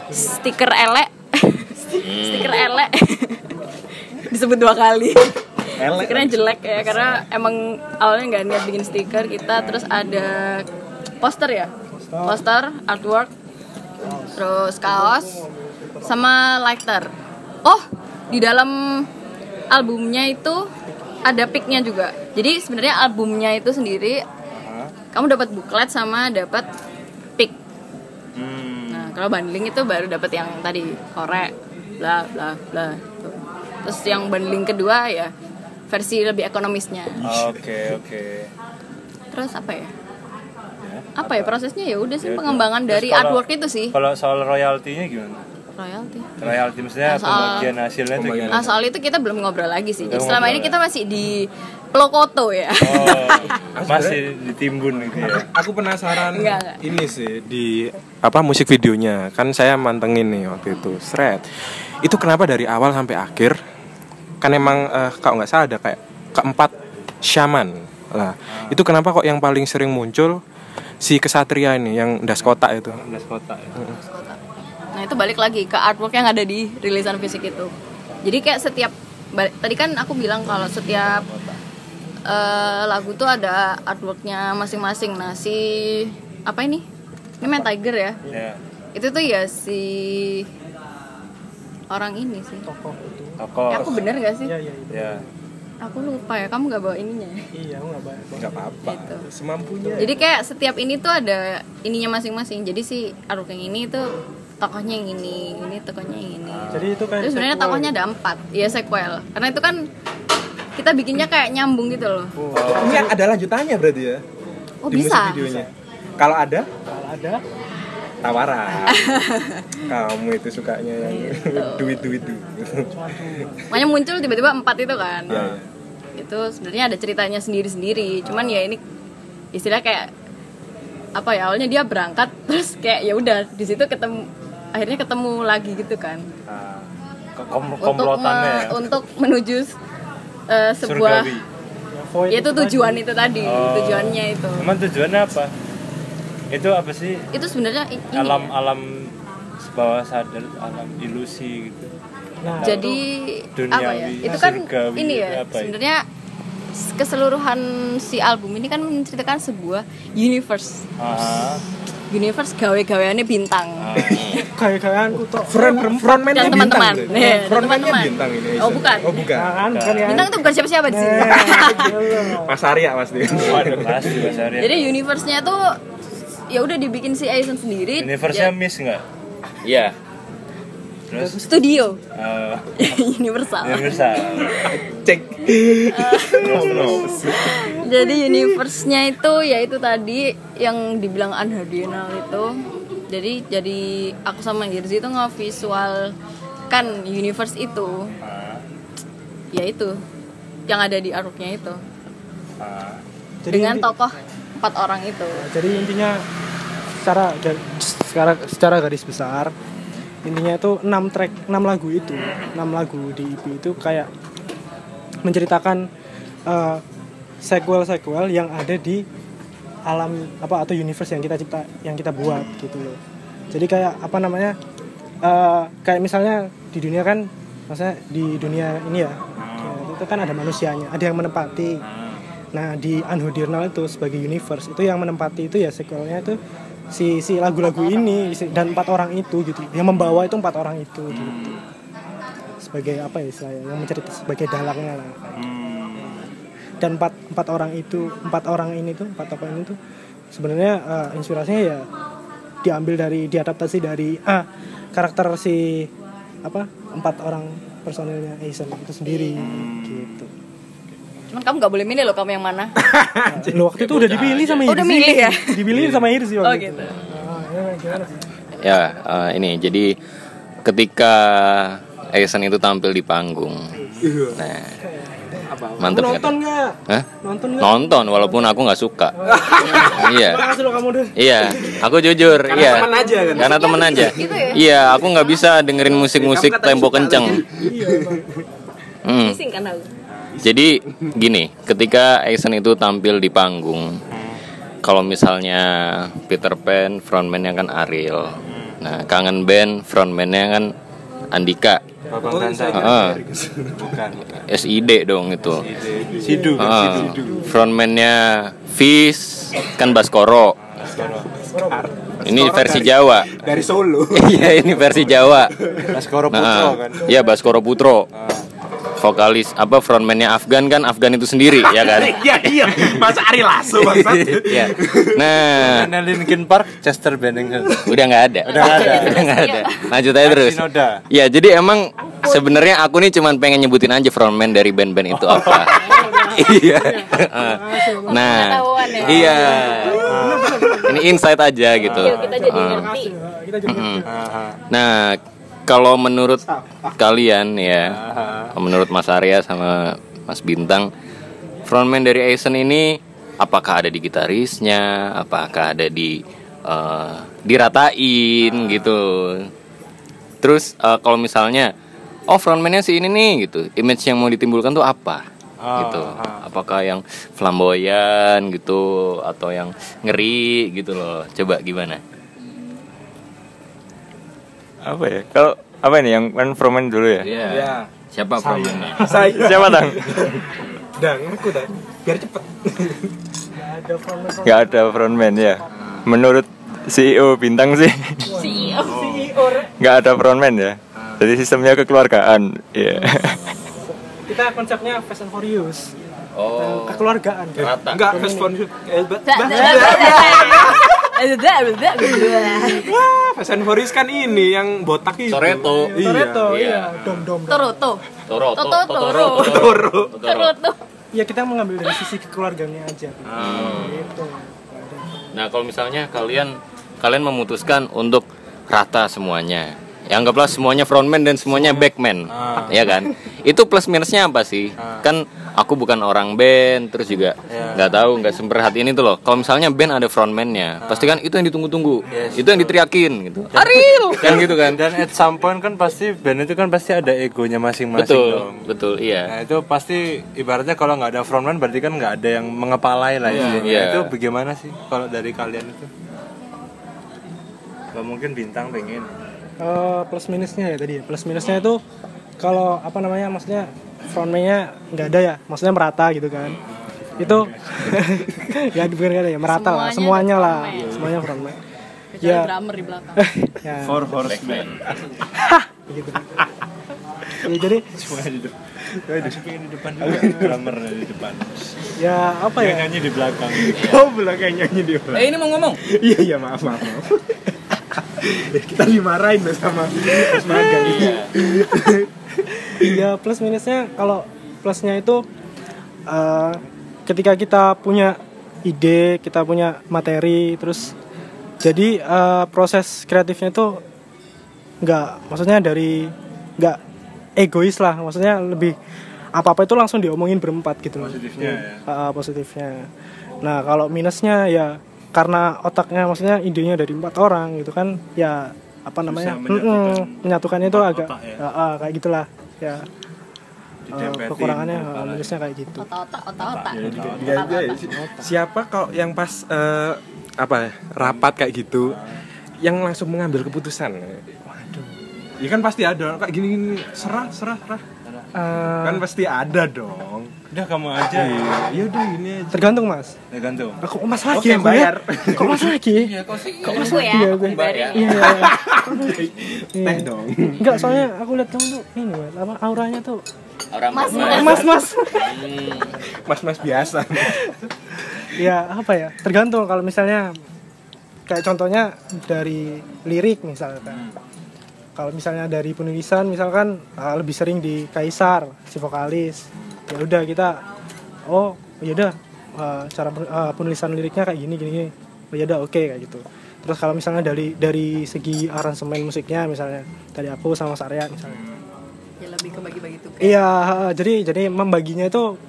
stiker elek, stiker elek. Disebut dua kali. Stikernya jelek ya karena emang awalnya nggak niat bikin stiker kita terus ada poster ya. Poster. Artwork terus kaos sama lighter. Oh di dalam albumnya itu ada picknya juga. Jadi sebenarnya albumnya itu sendiri kamu dapat buklet sama dapat pick. Hmm. nah kalau bundling itu baru dapat yang tadi korek bla bla bla tuh. terus yang bundling kedua ya versi lebih ekonomisnya Oke oke. terus apa ya apa ya prosesnya ya udah sih Ya pengembangan dari kalau- artwork itu sih Kalau soal royaltinya gimana? royalty Royalti maksudnya Nah, soal- pembagian hasilnya itu gimana? Nah soal itu kita belum ngobrol lagi sih. Jadi selama ini ya? kita masih di Plokoto ya. Oh, masih ditimbun gitu ya. Aku penasaran Enggak, enggak. ini sih di apa musik videonya kan saya mantengin nih waktu itu Shred itu kenapa dari awal sampai akhir kan emang eh, kalau nggak salah ada kayak keempat shaman lah itu kenapa kok yang paling sering muncul si kesatria ini yang das kotak itu Das kota ya. Nah itu balik lagi ke artwork yang ada di rilisan fisik itu. Jadi kayak setiap tadi kan aku bilang kalau setiap eh, lagu tuh ada artworknya masing-masing. Nah si apa ini? Ini main Tiger ya. Ya. Itu tuh ya si orang ini sih. tokoh Ya, aku bener gak sih? iya iya iya Ya. Aku lupa ya. Kamu gak bawa ininya ya? iya aku nggak banyak nggak apa-apa Gitu. semampunya Jadi kayak setiap ini tuh ada ininya masing-masing. Jadi si artwork yang ini tuh tokohnya yang ini, ini tokohnya yang ini. jadi itu kayak Terus sebenarnya tokohnya ada empat, ya sequel. Karena itu kan kita bikinnya kayak nyambung gitu loh. ini ada lanjutannya berarti ya Oh di bisa. videonya kalau ada. Kalau ada tawaran kamu itu sukanya yang duit duit duit makanya muncul tiba-tiba empat itu kan ya, ya. itu sebenarnya ada ceritanya sendiri-sendiri cuman ya ini istilah kayak apa ya awalnya dia berangkat terus kayak ya udah di situ ketemu akhirnya ketemu lagi gitu kan ke- kom- untuk komplotannya me- ya. untuk menuju eh, sebuah Surgawi. Void ya itu tadi. tujuan itu tadi Oh. tujuannya itu Emang tujuannya apa? Itu apa sih? itu sebenarnya ini. Alam ya. alam bawah sadar, alam ilusi gitu. Nah, jadi Duniawi, apa ya? itu kan surgawi, ini ya ya? sebenarnya keseluruhan si album ini kan menceritakan sebuah universe. Ah, universe gawe-gaweannya bintang. Gaya-gayaan kutok front frontman-nya dan teman-teman. Iya, frontman-nya teman-teman. bintang ini oh bukan. Oh bukan. Kan bukan ya. Bintang itu bukan siapa-siapa di sini Mas Arya pasti. Waduh pasti Mas Arya. jadi universe-nya tuh ya udah dibikin si Aizen sendiri. Universe-nya Ya, miss nggak? Iya. Terus? Studio. Eh, universal. Universal. cek. Terus terus. jadi universe-nya itu ya itu tadi yang dibilang unhardinal itu. Jadi jadi aku sama Hirzi itu ngevisualkan universe itu. Ah, ya itu. Yang ada di artworknya itu. Jadi dengan tokoh empat orang itu. Jadi intinya secara secara secara garis besar intinya itu 6 track 6 lagu itu 6 lagu di EP itu kayak menceritakan eh, sequel sequel yang ada di alam apa atau universe yang kita cipta yang kita buat gitu loh. Jadi kayak apa namanya eh, kayak misalnya di dunia kan maksudnya di dunia ini ya, itu kan ada manusianya ada yang menempati Nah di Unhodernal itu sebagai universe itu yang menempati itu ya sequelnya itu si si lagu-lagu ini dan empat orang itu gitu. Yang membawa itu empat orang itu gitu. Sebagai apa ya istilahnya yang mencerita sebagai dalangnya lah. Dan empat empat orang itu empat orang ini tuh empat tokoh ini tuh sebenarnya eh, inspirasinya ya diambil dari diadaptasi dari ah karakter si apa empat orang personilnya Aizen itu sendiri gitu cuman kamu nggak boleh milih loh kamu yang mana Lo waktu itu udah dipilih sama Hirsi. udah milih ya? Dipilih sama Hirsi waktu oh itu. gitu Ah, ya? Ya, eh, ini jadi ketika Aizen itu tampil di panggung. Nah, mantep nonton nggak? Hah? Nonton? Nonton walaupun aku nggak suka. iya. Iya, aku jujur, iya. temen aja kan? Karena temen aja. gitu ya? Iya, aku nggak bisa dengerin musik-musik tempo kenceng. Hmm. Bising kan aku Jadi gini, ketika Aizen itu tampil di panggung, kalau misalnya Peter Pan frontman-nya kan Ariel, nah kangen band frontman-nya kan Andika, Babang. Bukan, bukan. SID dong itu. Sidu, Heeh. frontman-nya Fish kan Baskoro. Ini versi Jawa. dari Solo Iya ini versi Jawa. Baskoro Putro Nah, kan. Iya Baskoro Putro. Vokalis apa frontman-nya Afgan kan Afgan itu sendiri ya kan? iya iya masa Ari Lasso bangsa Iya. Nah, Karena Linkin Park, Chester Bennington. udah nggak ada. Udah nggak ada. Udah nggak ada. Lanjut aja terus. Ya, jadi emang sebenarnya aku nih cuman pengen nyebutin aja frontman dari band-band itu apa. Iya. Nah, Pengetahuan ya. iya. Ini insight aja gitu. Yuk, kita jadi Ah. ngerti Kita jadi Mm. Nah, kalau menurut kalian ya, menurut Mas Arya sama Mas Bintang, frontman dari Aizen ini apakah ada di gitarisnya, apakah ada di eh, diratain gitu. Terus eh, kalau misalnya, oh frontmannya si ini nih gitu, image yang mau ditimbulkan tuh apa? gitu. Apakah yang flamboyan gitu atau yang ngeri gitu loh. Coba gimana? Apa ya? Kalau apa ini yang kan frontman dulu ya? Iya. Siapa frontmannya? saya Siapa tang? dang aku dah biar cepet Gak ada frontman ya. Menurut CEO bintang sih CEO nggak ada frontman ya. Jadi sistemnya kekeluargaan. Iya. kita konsepnya Fast and Furious. Oh, Kekeluargaan. rata. enggak respon eh Wah, Fast and Furious kan ini yang botak itu Toretto. Toretto, Iya. iya, dom dom. Toroto Toro, Toto, Toro, Toro. Toro, Toroto Iya kita mengambil dari sisi kekeluarganya aja. Hmm. Gitu. Nah, kalau misalnya kalian kalian memutuskan untuk rata semuanya. Ya anggaplah semuanya frontman dan semuanya backman, ya kan? Itu plus minusnya apa sih? Kan aku bukan orang band, terus juga nggak tahu nggak semperhat ini tuh loh. Kalau misalnya band ada frontman-nya, pasti kan itu yang ditunggu-tunggu, itu yang diteriakin gitu. Ariel, kan gitu kan? Dan at some point kan pasti band itu kan pasti ada egonya masing-masing Betul, dong. betul, iya. Nah itu pasti ibaratnya kalau nggak ada frontman berarti kan nggak ada yang mengepalai lah istilahnya. Iya. Itu bagaimana sih kalau dari kalian itu? Gak mungkin bintang pengen. Eh, plus minusnya ya tadi ya. plus minusnya itu kalau apa namanya maksudnya frontman-nya nggak ada ya maksudnya merata gitu kan itu ya bukan nggak ada ya merata lah Semuanya semuanya ada lah frontman. semuanya frontman Kecuali Ya. drummer di belakang. ya Four horsemen. gitu ya jadi Semuanya di depan. di depan juga. Drummer di depan. ya apa Yang ya nyanyi di belakang. Oh, belakang nyanyi di belakang. Eh ini mau ngomong. Iya, iya, maaf, maaf, maaf. Kita dimarahin sama Mas Magang. ya plus minusnya kalau plusnya itu eh, ketika kita punya ide kita punya materi terus jadi eh, proses kreatifnya itu nggak maksudnya dari nggak egois lah maksudnya lebih apa apa itu langsung diomongin berempat gitu loh. Positifnya ya. Ah, positifnya nah kalau minusnya ya karena otaknya maksudnya idenya dari empat orang gitu kan ya apa namanya menyatukan Mm-mm, menyatukannya itu agak otak ya. ah, ah, kayak gitulah ya Eh, Ditempetin, kekurangannya eh, kepala. minusnya kayak gitu Otak-otak, otak-otak. Ya, ya, siapa kok yang pas eh, apa ya, rapat kayak gitu yang langsung mengambil keputusan? Waduh. Ya kan pasti ada kayak gini-gini serah serah serah. Eh, Kan pasti ada dong. Udah kamu aja. Ya udah ini aja. tergantung mas Ya gantung. aku kok mas lagi Oke, aku ya? bayar. kok mas lagi kok sih? Kok mas ya? Iya, Aku gue. bayarin. iya iya. Teh dong. enggak soalnya aku lihat kamu tuh ini mas apa auranya tuh Orang Mas, mas. mas mas Mas-mas biasa. ya apa ya tergantung kalau misalnya kayak contohnya dari lirik misalkan kalau misalnya dari penulisan misalkan ah, lebih sering di Kaisar si vokalis ya udah kita oh ya udah ah, cara ah, penulisan liriknya kayak gini gini, gini. oh ya udah oke kayak gitu terus kalau misalnya dari dari segi aransemen musiknya misalnya dari aku sama Mas Arya misalnya Ya lebih ke bagi-bagi tugas. Iya, jadi jadi membaginya itu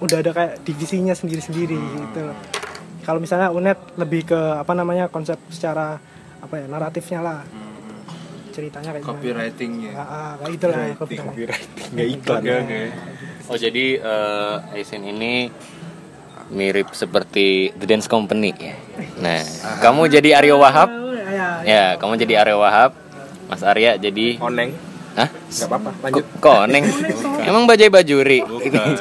udah ada kayak divisinya sendiri-sendiri gitu. Kalau misalnya Unet lebih ke apa namanya konsep secara apa ya naratifnya lah. Ceritanya kayak gimana. Copywritingnya. Ah, ah, kayak gitu lah copywriting. Nggak iklan. Oke. Oh jadi eh Aisin ini mirip seperti The Dance Company ya. Nah, kamu jadi Aryo Wahab. Ya, ya. Ya, kamu jadi Aryo Wahab. Mas Arya jadi Oneng. Hah? Nggak apa-apa. Lanjut. Kok koneng? Emang bajai bajuri. Bukan.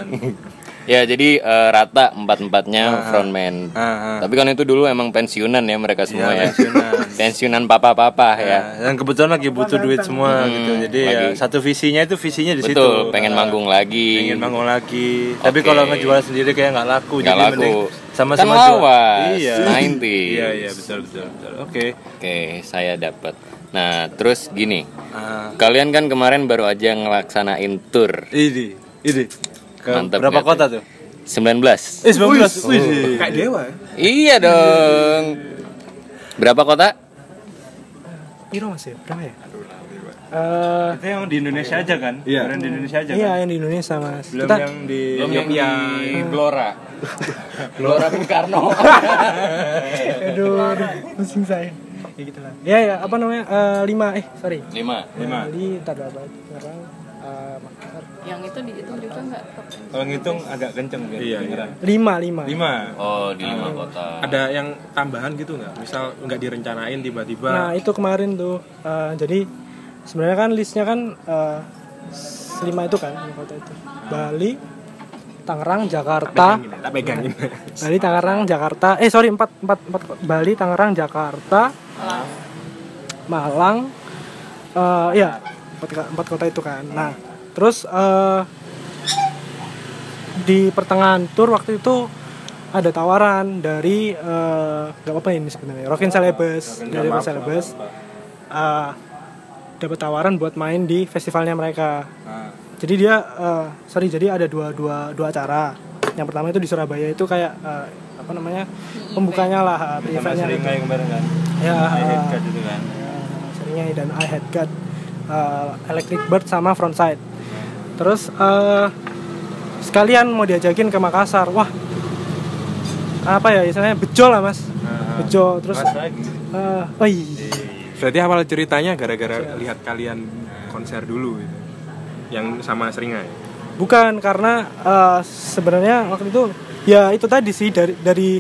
Ya, jadi eh, rata empat-empatnya frontman. Ah, ah. Tapi kan itu dulu emang pensiunan ya mereka semua ya. Iya, pensiunan. pensiunan papa-papa ya. Ya, dan kebetulan lagi butuh duit semua gitu. Jadi ya satu visinya itu visinya di situ. Betul, pengen Ah, manggung lagi. Pengen manggung lagi. Tapi Oke. kalau ngejual sendiri kayak nggak laku. Nggak jadi laku. sama-sama Kan jual. lawas, Iya. 90s. Iya iya betul betul betul. Oke. Oke, saya dapat. Nah, terus gini. Ah, Kalian kan kemarin baru aja ngelaksanain tour ini ini. Ke Mantap berapa nggak kota tuh? tuh? 19. Eh 19. Wih. Kayak dewa. Iya dong. Berapa kota? Piro Mas ya? Berapa ya? Eh, Itu yang di Indonesia aja kan? Iya. Yang di Indonesia aja iya kan? yang di Indonesia Mas. Belum Kita yang di Belum yang di Blora. Blora Bung Karno. aduh, aduh, pusing saya. Ya gitu lah. Ya ya, apa namanya? Eh, lima eh sorry. 5. lima. Bali, Tadaba, sekarang eh, Makassar. Yang itu dihitung juga nggak? Kalau ngitung agak kenceng kan? Iya, kedengeran. Lima, lima. Lima. Oh, di 5 kota. Ada yang tambahan gitu nggak? Misal nggak direncanain tiba-tiba. Nah itu kemarin tuh, eh, jadi sebenarnya kan listnya kan eh, lima itu kan, lima kota itu. Bali, Tangerang, Jakarta, Pegangin ya, tak pegangin. Bali, Tangerang, Jakarta. Eh sorry empat, empat, empat. Bali, Tangerang, Jakarta, Malang. eh ya empat, empat kota itu kan. Nah terus eh, di pertengahan tour waktu itu ada tawaran dari eh, nggak apa-apa ini sebenarnya Rockin Celebes. Dari Rockin Celebes. Eh, dapat tawaran buat main di festivalnya mereka. Ah. jadi dia eh, sorry jadi ada dua dua dua acara. Yang pertama itu di Surabaya itu kayak eh, apa namanya pembukanya lah eventnya seringai kemarin kan? Ya I uh, God itu kan? Seringai dan I Had God uh, Electric Bird sama Frontside terus uh, sekalian mau diajakin ke Makassar. Wah apa ya istilahnya? Bejo lah mas. Bejo. Terus uh, oh iya. Berarti awal ceritanya gara-gara lihat kalian konser dulu gitu. Yang sama Seringai. bukan karena uh, sebenarnya waktu itu ya itu tadi sih dari dari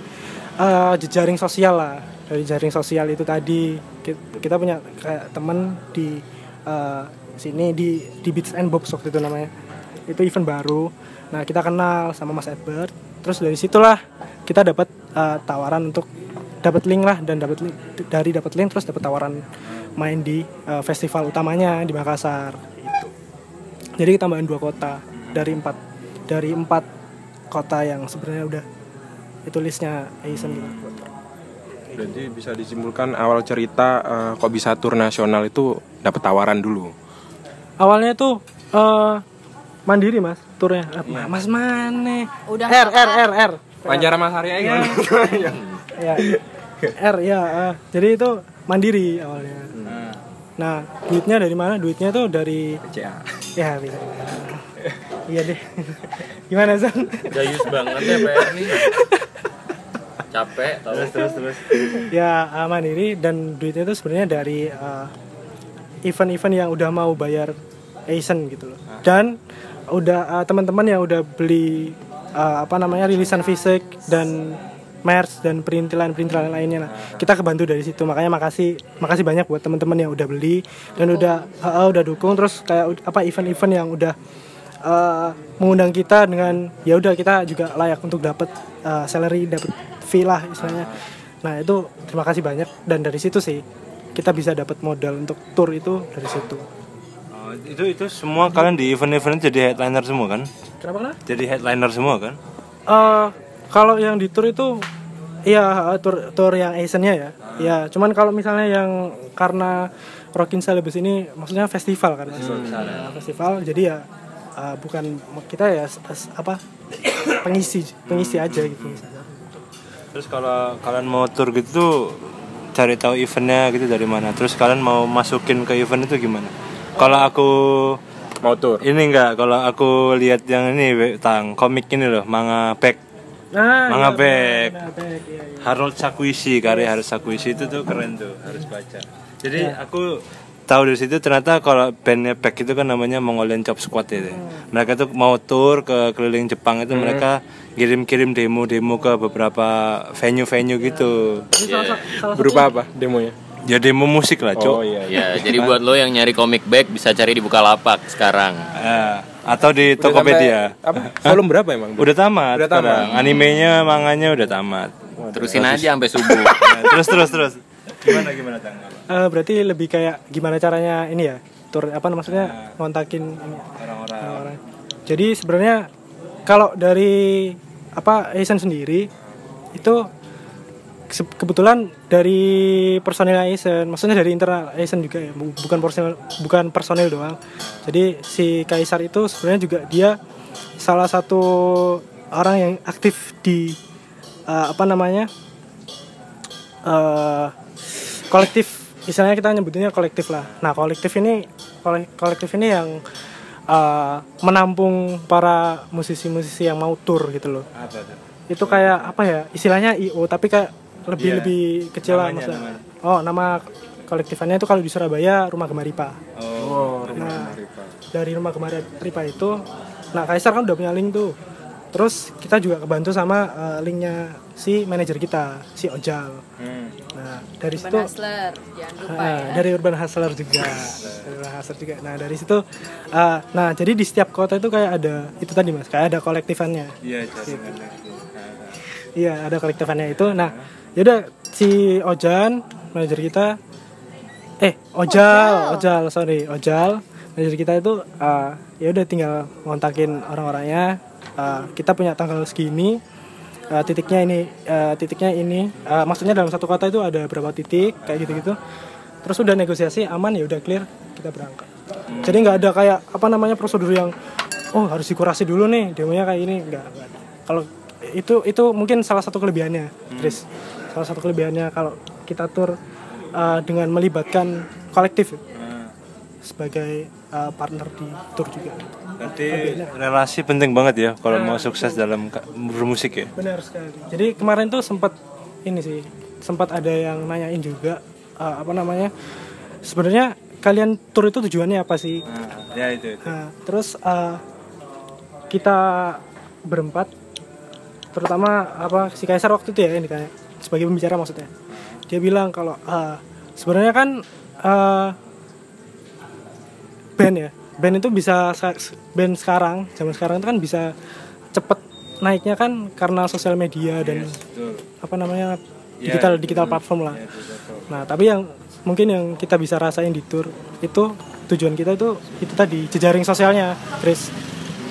uh, jejaring sosial lah. Dari jaring sosial itu tadi Ki- kita punya kayak temen di uh, sini di di Beats and Bobs waktu itu namanya itu event baru nah kita kenal sama Mas Edward terus dari situlah kita dapat uh, tawaran untuk dapat link lah dan dapat dari dapat link terus dapat tawaran main di uh, festival utamanya di Makassar itu jadi tambahan dua kota dari empat dari empat kota yang sebenarnya udah itu listnya Asian gitu. Berarti bisa disimpulkan awal cerita eh, kok bisa tur nasional itu dapat tawaran dulu. Awalnya tuh eh, mandiri mas turnya Eh, mas mana? Udah R R R R Pancara Mas Arya gimana? ya R ya eh. jadi itu mandiri awalnya. Nah duitnya dari mana? Duitnya tuh dari ya bisa. iya deh. Gimana Zan? Gayus banget ya PR nih. Capek tau. terus terus terus ya uh, mandiri dan duitnya itu sebenarnya dari uh, event-event yang udah mau bayar Asian gitu loh. Dan udah uh, teman-teman yang udah beli uh, apa namanya rilisan fisik dan merch dan perintilan-perintilan lainnya nah kita kebantu dari situ. Makanya makasih makasih banyak buat teman-teman yang udah beli dan udah uh, udah dukung. Terus kayak apa event-event yang udah uh, mengundang kita dengan ya udah kita juga layak untuk dapat uh, salary dapat fee lah istilahnya. Nah itu terima kasih banyak dan dari situ sih kita bisa dapat modal untuk tour itu dari situ Oh, itu itu semua kalian di event-event jadi headliner semua kan kenapa kenapa jadi headliner semua kan Eh, kalau yang di tour itu iya eh, tour tour yang Asian-nya ya. Ya, cuman kalau misalnya yang karena Rockin Celebes ini maksudnya festival kan. Mas. Nah, festival jadi ya eh, bukan kita ya apa pengisi pengisi aja gitu misalnya. terus kalau kalian mau tour gitu cari tahu eventnya gitu dari mana terus kalian mau masukin ke event itu gimana kalau aku Mau tur. ini enggak kalau aku lihat yang ini tang komik ini loh manga back Nah, Manga iya, Back. Iya, iya. Harold Sakuishi karya Harold Sakuishi itu tuh keren tuh harus baca jadi aku tahu dari situ ternyata kalau bandnya Back itu kan namanya Mongolian Chop Squad itu mereka tuh mau tour ke keliling Jepang itu mereka kirim-kirim demo-demo ke beberapa venue-venue gitu sa- salah Berupa apa demonya? ya demo musik lah cok Oh iya. Ya, jadi buat lo yang nyari komik bag bisa cari di Bukalapak sekarang. Eh, atau di Udah Tokopedia sampai- Apa? Volume berapa emang? udah tamat Udah tamat. sekarang. animenya manganya udah tamat Terusin aja sampai subuh. Terus terus terus gimana gimana tang Eh, berarti lebih kayak gimana caranya ini ya tur apa maksudnya ngontakin ini orang-orang. Jadi sebenarnya kalau dari apa Asian sendiri itu kebetulan dari personil Asian, maksudnya dari internal Asian juga ya, bu- bukan personil bukan personil doang. Jadi si Kaisar itu sebenarnya juga dia salah satu orang yang aktif di eh, apa namanya eh, kolektif misalnya kita nyebutinnya kolektif lah. Nah kolektif ini kole- kolektif ini yang uh, menampung para musisi-musisi yang mau tour gitu loh. Apa tuh? Itu kayak apa ya istilahnya io tapi kayak lebih Iya. lebih kecil lah Namanya, maksudnya. oh nama kolektifannya itu kalau di Surabaya rumah Gemaripa oh, nah dari rumah Gemaripa itu nah Kaisar kan udah punya link tuh terus kita juga kebantu sama uh, linknya si manajer kita si Ojal. Hmm. nah dari situ Urban Hustler, jangan lupa Ah, ya. dari Urban Hustler juga. Dari Urban Hustler juga. Nah dari situ ah, nah jadi di setiap kota itu kayak ada itu tadi mas kayak ada kolektifannya. Iya jaringan iya ada kolektifannya itu. Nah yaudah si Ojan manajer kita eh Ojal Ojal. Sorry Ojal manajer kita itu ah, ya udah tinggal ngontakin orang-orangnya Ah, kita punya tanggal segini. Ah, titiknya ini ah, titiknya ini. Ah, maksudnya dalam satu kota itu ada berapa titik kayak gitu-gitu. Terus udah negosiasi aman ya udah clear kita berangkat. Jadi nggak ada kayak apa namanya prosedur yang oh harus dikurasi dulu nih demonya kayak ini. Nggak kalau itu itu mungkin salah satu kelebihannya Chris. Salah satu kelebihannya kalau kita tur uh, dengan melibatkan kolektif sebagai uh, partner di tour juga Berarti relasi penting banget ya kalau mau sukses dalam ka- bermusik ya. benar sekali jadi kemarin tuh sempat ini sih sempat ada yang nanyain juga uh, apa namanya sebenarnya kalian tour itu tujuannya apa sih ya itu. itu. Nah, terus uh, kita berempat, terutama apa si Kaisar waktu itu ya ini kayak sebagai pembicara maksudnya, dia bilang kalau uh, sebenarnya kan uh, band ya, band itu bisa sa- band sekarang, zaman sekarang itu kan bisa cepet naiknya kan karena sosial media dan apa namanya digital digital platform lah. Nah, tapi yang mungkin yang kita bisa rasain di tour itu tujuan kita itu itu tadi jejaring sosialnya, Chris.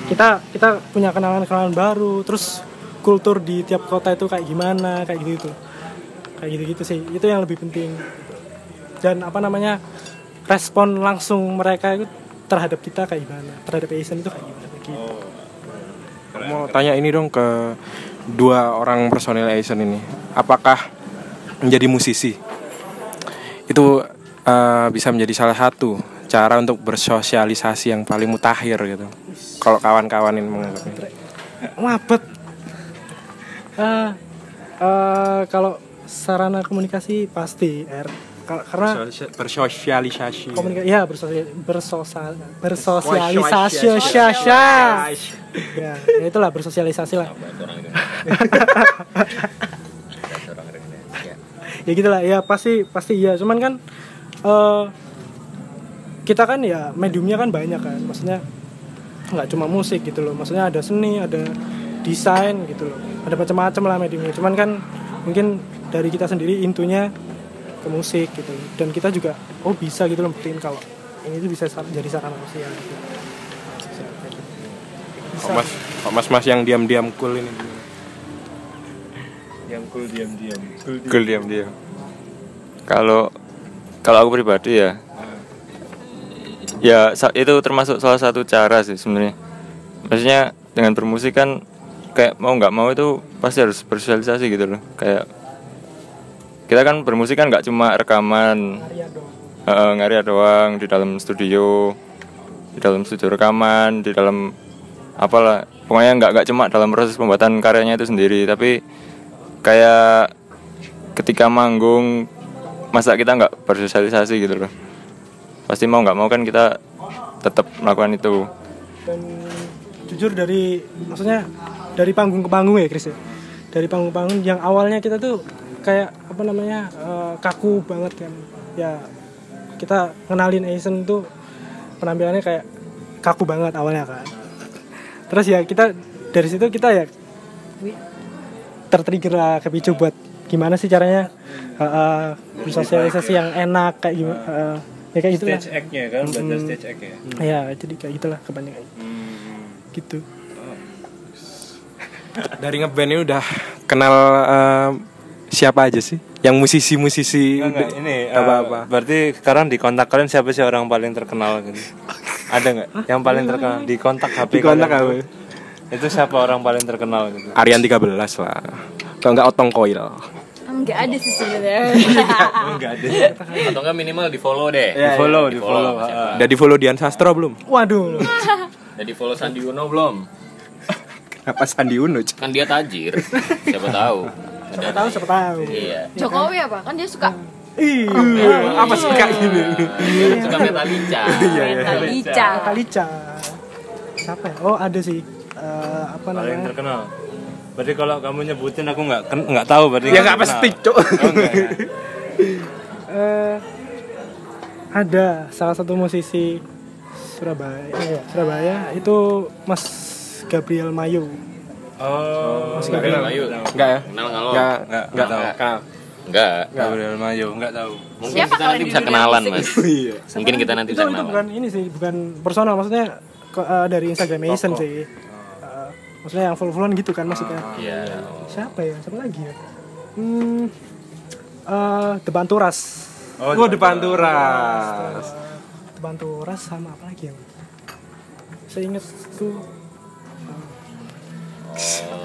Kita kita punya kenalan-kenalan baru, terus kultur di tiap kota itu kayak gimana, kayak gitu Kayak gitu-gitu sih. Itu yang lebih penting. Dan apa namanya? respon langsung mereka itu terhadap kita kayak gimana, terhadap Asian itu kayak gimana gitu. mau tanya ini dong ke dua orang personil Asian ini apakah menjadi musisi itu eh, bisa menjadi salah satu cara untuk bersosialisasi yang paling mutakhir gitu kalau kawan-kawan ini menganggapnya Mabet. Eh, eh, kalau sarana komunikasi pasti R. Karena bersosialisasi. Komunikasi ya bersosial bersosial bersosialisasi. Ya, ya itulah bersosialisasi lah. ya gitulah ya pasti pasti iya. Cuman kan eh kita kan ya mediumnya kan banyak kan. Maksudnya nggak cuma musik gitu loh. Maksudnya ada seni ada desain gitu loh. Ada macam-macam lah mediumnya. Cuman kan mungkin dari kita sendiri intunya ke musik gitu dan kita juga oh bisa gitu loh buktiin kalau ini tuh bisa sa- jadi sarana sosial gitu. Bisa. Kok mas kok mas mas yang diam-diam cool ini Yang cool diam-diam. Cool Cool diam diam. Kalau kalau aku pribadi ya, ya itu termasuk salah satu cara sih sebenarnya. Maksudnya dengan bermusik kan kayak mau nggak mau itu pasti harus bersosialisasi gitu loh. Kayak kita kan bermusik kan nggak cuma rekaman, eh, ngarya doang di dalam studio, di dalam studio rekaman, di dalam apalah. Pokoknya nggak nggak cuma dalam proses pembuatan karyanya itu sendiri, tapi kayak ketika manggung masa kita nggak bersosialisasi gitu loh. Pasti mau nggak mau kan kita tetap melakukan itu. Dan jujur dari maksudnya dari panggung ke panggung ya Chris ya. Dari panggung ke panggung yang awalnya kita tuh kayak apa namanya eh, kaku banget kan. Ya kita kenalin Asian tuh penampilannya kayak kaku banget awalnya kan. Terus ya kita dari situ kita ya tertrigger lah kepicu buat gimana sih caranya eh, eh, bersosialisasi yang enak kayak gimana eh, ya kayak gitu lah. Stage act-nya kan, belajar stage act ya. ya jadi kayak gitulah kebanyakan. Gitu. Dari ngeband ini udah kenal eh, siapa aja sih yang musisi-musisi ini apa-apa berarti sekarang di kontak kalian siapa sih orang paling terkenal gitu? Ada nggak yang paling terkenal di kontak HP Di kontak tuh? Itu siapa orang paling terkenal gitu? Aryan 13 lah kalau nggak Otong Koil Enggak ada sih sebenarnya. Enggak ada. Atau enggak minimal di follow deh. Di follow, di Di-follow follow. udah di follow Dian Sastro belum waduh Udah di follow Sandi Uno belum? apa Sandi Uno? Kan dia tajir. Siapa tahu. Siapa tahu siapa tahu Iya. Jokowi apa? Kan dia suka Ih, apa sih kayak gini Dia suka Metallica. Metalica. Kalica siapa ya? oh ada sih Eh, apa Paling namanya terkenal. Berarti kalau kamu nyebutin aku nggak nggak tahu berarti. ya nggak pasti cok Oh, enggak. Eh, ada salah satu musisi Surabaya iya, Surabaya itu Mas Gabriel Mayu Oh, Mas Gabriel Mayu. nggak ya? Kenal nggak lo? nggak. Nggak, nggak. Tahu. kenal? Enggak. Gabriel Mayo, nggak tahu. Mungkin Siapa kita nanti bisa kenalan? Mas. iya. Mungkin kita nanti itu, bisa itu kenalan. bukan ini sih bukan personal. Maksudnya eh, dari Instagram Mason sih. Eh, maksudnya yang full-fullan gitu kan maksudnya. Iya. siapa ya? Siapa lagi ya? Hmm eh Depan Turas. Oh depan turas. Depan Turas sama apa lagi ya? Saya inget tuh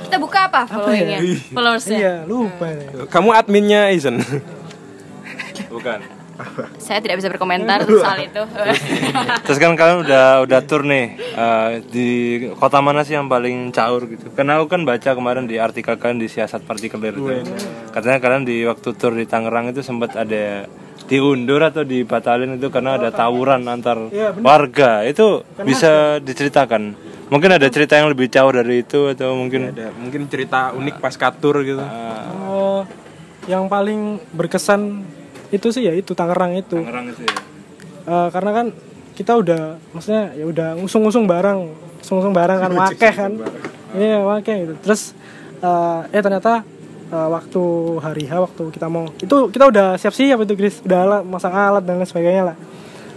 Kita buka apa followingnya? Followersnya? Iya, lupa. nih. Kamu adminnya Aizen. Bukan. Saya tidak bisa berkomentar soal itu. Terus kan kalian udah udah tour nih eh, di kota mana sih yang paling caur gitu? Karena aku kan baca kemarin di artikel kalian di siasat partikelir itu. Katanya kalian di waktu tour di Tangerang itu sempat ada diundur atau dibatalin itu karena ada tawuran antar warga. Itu bisa diceritakan. Mungkin ada cerita yang lebih caur dari itu atau mungkin Ada mungkin cerita unik pas katur gitu. Oh, yang paling berkesan itu sih ya itu Tangerang itu. Tangerang itu ya. Eh, karena kan kita udah maksudnya ya udah ngusung-ngusung barang, ngusung-ngusung barang kan wakeh kan. Iya, wakeh gitu. Terus eh eh ternyata eh, waktu hari H waktu kita mau itu kita udah siap-siap itu Chris, udah alat, masang alat dan lain sebagainya lah.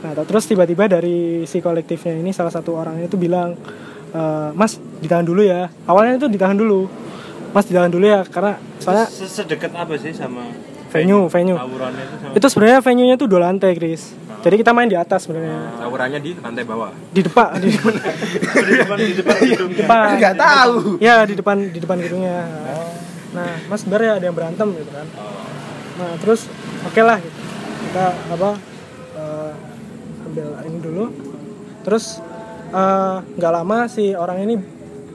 Nah, terus tiba-tiba dari si kolektifnya ini salah satu orangnya itu bilang eh, Mas ditahan dulu ya. Awalnya itu ditahan dulu. Mas ditahan dulu ya karena soalnya Sedekat apa sih sama venue, venue. itu sama Itu sebenarnya venue-nya tuh dua lantai, Chris. Jadi kita main di atas sebenarnya. Tawurannya di lantai bawah. Di depan, di depan. di depan di depan depan. Nggak tahu. Ya, di depan di depan gedungnya. Nah, Mas Bar ya ada yang berantem gitu kan. Nah, terus oke lah gitu. Kita apa eh, ambil ini dulu. Terus eh, nggak lama si orang ini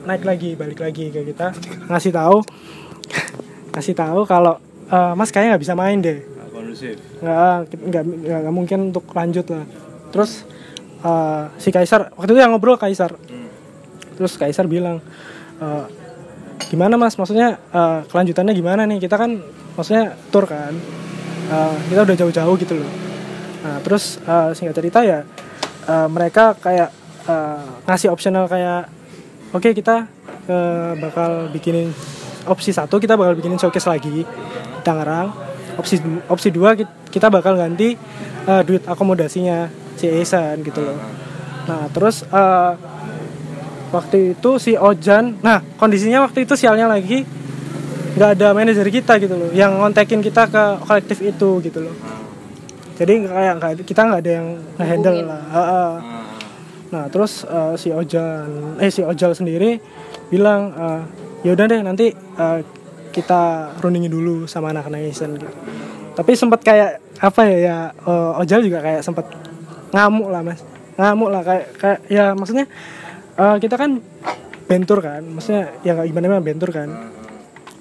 naik lagi, balik lagi ke kita. Ngasih tahu ngasih tahu kalau eh, Mas kayaknya nggak bisa main deh. Nggak nggak nggak mungkin untuk lanjut lah. Terus eh, si Kaisar waktu itu yang ngobrol Kaisar. Terus Kaisar bilang eh, gimana mas? Maksudnya eh, kelanjutannya gimana nih? Kita kan maksudnya tour kan. Eh, kita udah jauh-jauh gitu loh. Nah terus eh, singkat cerita ya eh, mereka kayak eh, ngasih optional kayak oke kita eh, bakal bikinin opsi satu kita bakal bikinin showcase lagi di Tangerang. Opsi opsi dua ki- kita bakal ganti eh, duit akomodasinya si Esan gitu loh. Nah terus eh, waktu itu si Ojan nah kondisinya waktu itu sialnya lagi nggak ada manajer kita gitu loh yang ngontekin kita ke kolektif itu gitu loh. Jadi kayak kita nggak ada yang ngehandle lah Heeh. Nah terus eh, si Ojan eh si Ojal sendiri bilang eh, ya udah deh nanti eh, kita rundingin dulu sama anak-anak Asian gitu. Tapi sempat kayak apa ya ya eh, Ojal juga kayak sempat ngamuk lah mas. Ngamuk lah kayak kayak ya maksudnya eh, kita kan bentur kan maksudnya ya gimana gimana bentur kan.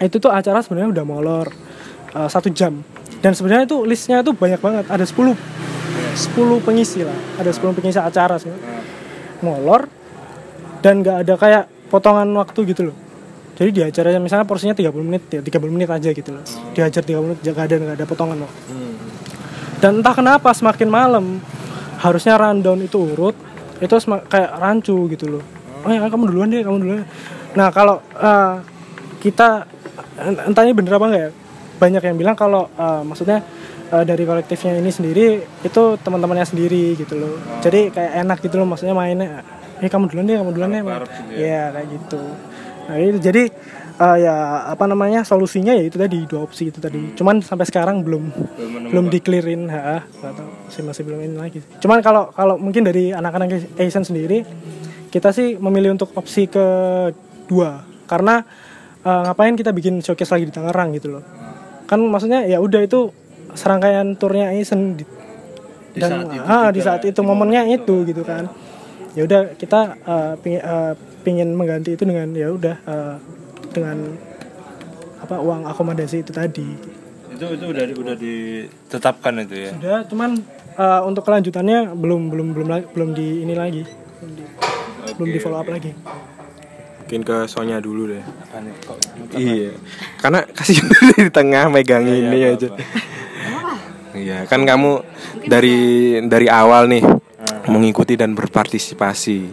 Itu tuh acara sebenarnya udah molor eh, satu jam. Dan sebenarnya itu listnya tuh banyak banget ada 10 10 pengisi lah ada 10 pengisi acara sih molor dan nggak ada kayak potongan waktu gitu loh. Jadi di acaranya misalnya porsinya 30 menit ya 30 menit aja gitu loh. Diajar 30 menit nggak ada nggak ada potongan waktu. Dan entah kenapa semakin malam harusnya rundown itu urut itu kayak rancu gitu loh. Oh ya kamu duluan deh kamu duluan. Nah kalau eh, kita ent- entah ini bener apa enggak ya? Banyak yang bilang kalau eh, maksudnya eh, dari kolektifnya ini sendiri itu teman-temannya sendiri gitu loh. Jadi kayak enak gitu loh maksudnya mainnya. Eh kamu duluan deh kamu duluan deh Iya kayak gitu. Nah itu jadi eh, ya apa namanya solusinya ya itu tadi dua opsi itu tadi. Cuman sampai sekarang belum belum diklirin ha tahu masih masih belum ini lagi. Cuman kalau kalau mungkin dari anak-anak Asian sendiri kita sih memilih untuk opsi kedua. Karena eh, ngapain kita bikin showcase lagi di Tangerang gitu loh. Kan maksudnya ya udah itu serangkaian turnya Asian di, dan ah, di saat itu momennya itu gitu kan. Ya udah kita eh, pingin, eh, pingin mengganti itu dengan ya udah eh, dengan apa uang akomodasi itu tadi. Itu itu udah udah ditetapkan itu ya. sudah cuman eh, untuk kelanjutannya belum belum belum lagi- belum di ini lagi. Belum di, belum di follow up lagi. Mungkin ke Sonya dulu deh. Iya. Karena kasih di tengah megang ini aja. Iya, kan kamu dari dari awal nih mengikuti dan berpartisipasi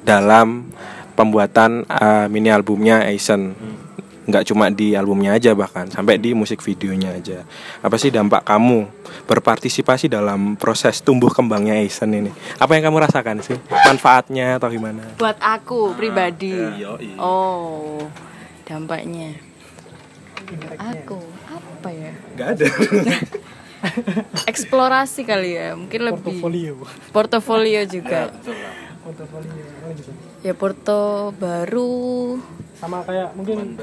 dalam pembuatan uh, mini albumnya Aizen. Nggak cuma di albumnya aja bahkan sampai di musik videonya aja. Apa sih dampak kamu berpartisipasi dalam proses tumbuh kembangnya Aizen ini? Apa yang kamu rasakan sih? Manfaatnya atau gimana? Buat aku pribadi. Oh, dampaknya. Aku apa ya? Nggak ada. Eksplorasi kali ya, mungkin lebih portfolio portofolio juga. portfolio lanjut. Ya porto baru. Sama kayak mungkin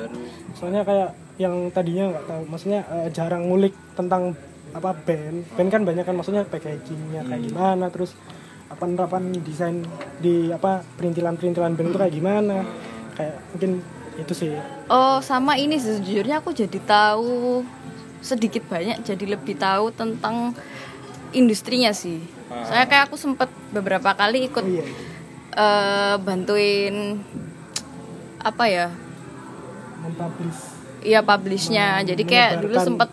soalnya kayak yang tadinya nggak tahu maksudnya eh, jarang ngulik tentang apa band. Band kan banyak kan maksudnya packagingnya kayak Hmm. gimana terus apa penerapan desain di apa perintilan perintilan band itu kayak gimana. Kayak mungkin itu sih. Oh sama ini sih, sejujurnya aku jadi tahu sedikit banyak jadi lebih tahu tentang industrinya sih. Saya kayak aku sempet beberapa kali ikut oh iya eh, bantuin apa ya? mempublish Iya publishnya. Jadi kayak dulu sempet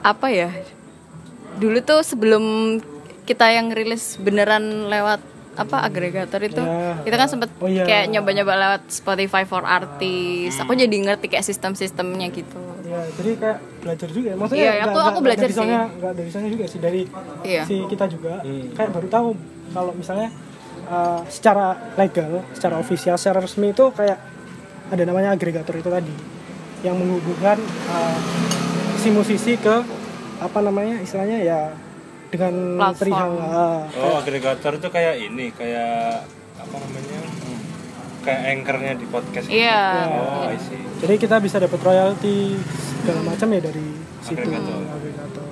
apa ya? Dulu tuh sebelum kita yang rilis beneran lewat apa agregator itu Ya. kita kan sempet Oh, iya. kayak nyoba-nyoba lewat Spotify for Artists aku jadi ngerti kayak sistem-sistemnya gitu ya jadi kayak belajar juga ya. maksudnya Iya, nggak- aku- nggak- aku belajar dari sih. sana nggak dari sana juga sih dari Iya. si kita juga kayak baru tahu kalau misalnya uh, secara legal secara ofisial secara resmi itu kayak ada namanya agregator itu tadi yang menghubungkan uh, si musisi ke apa namanya istilahnya ya dengan Platform. perihal uh, Oh, agregator itu kayak ini, kayak apa namanya? Kayak anchornya di podcast. gitu. Iya. Oh, I see. jadi kita bisa dapat royalti segala macam ya dari situ Agregator. agregator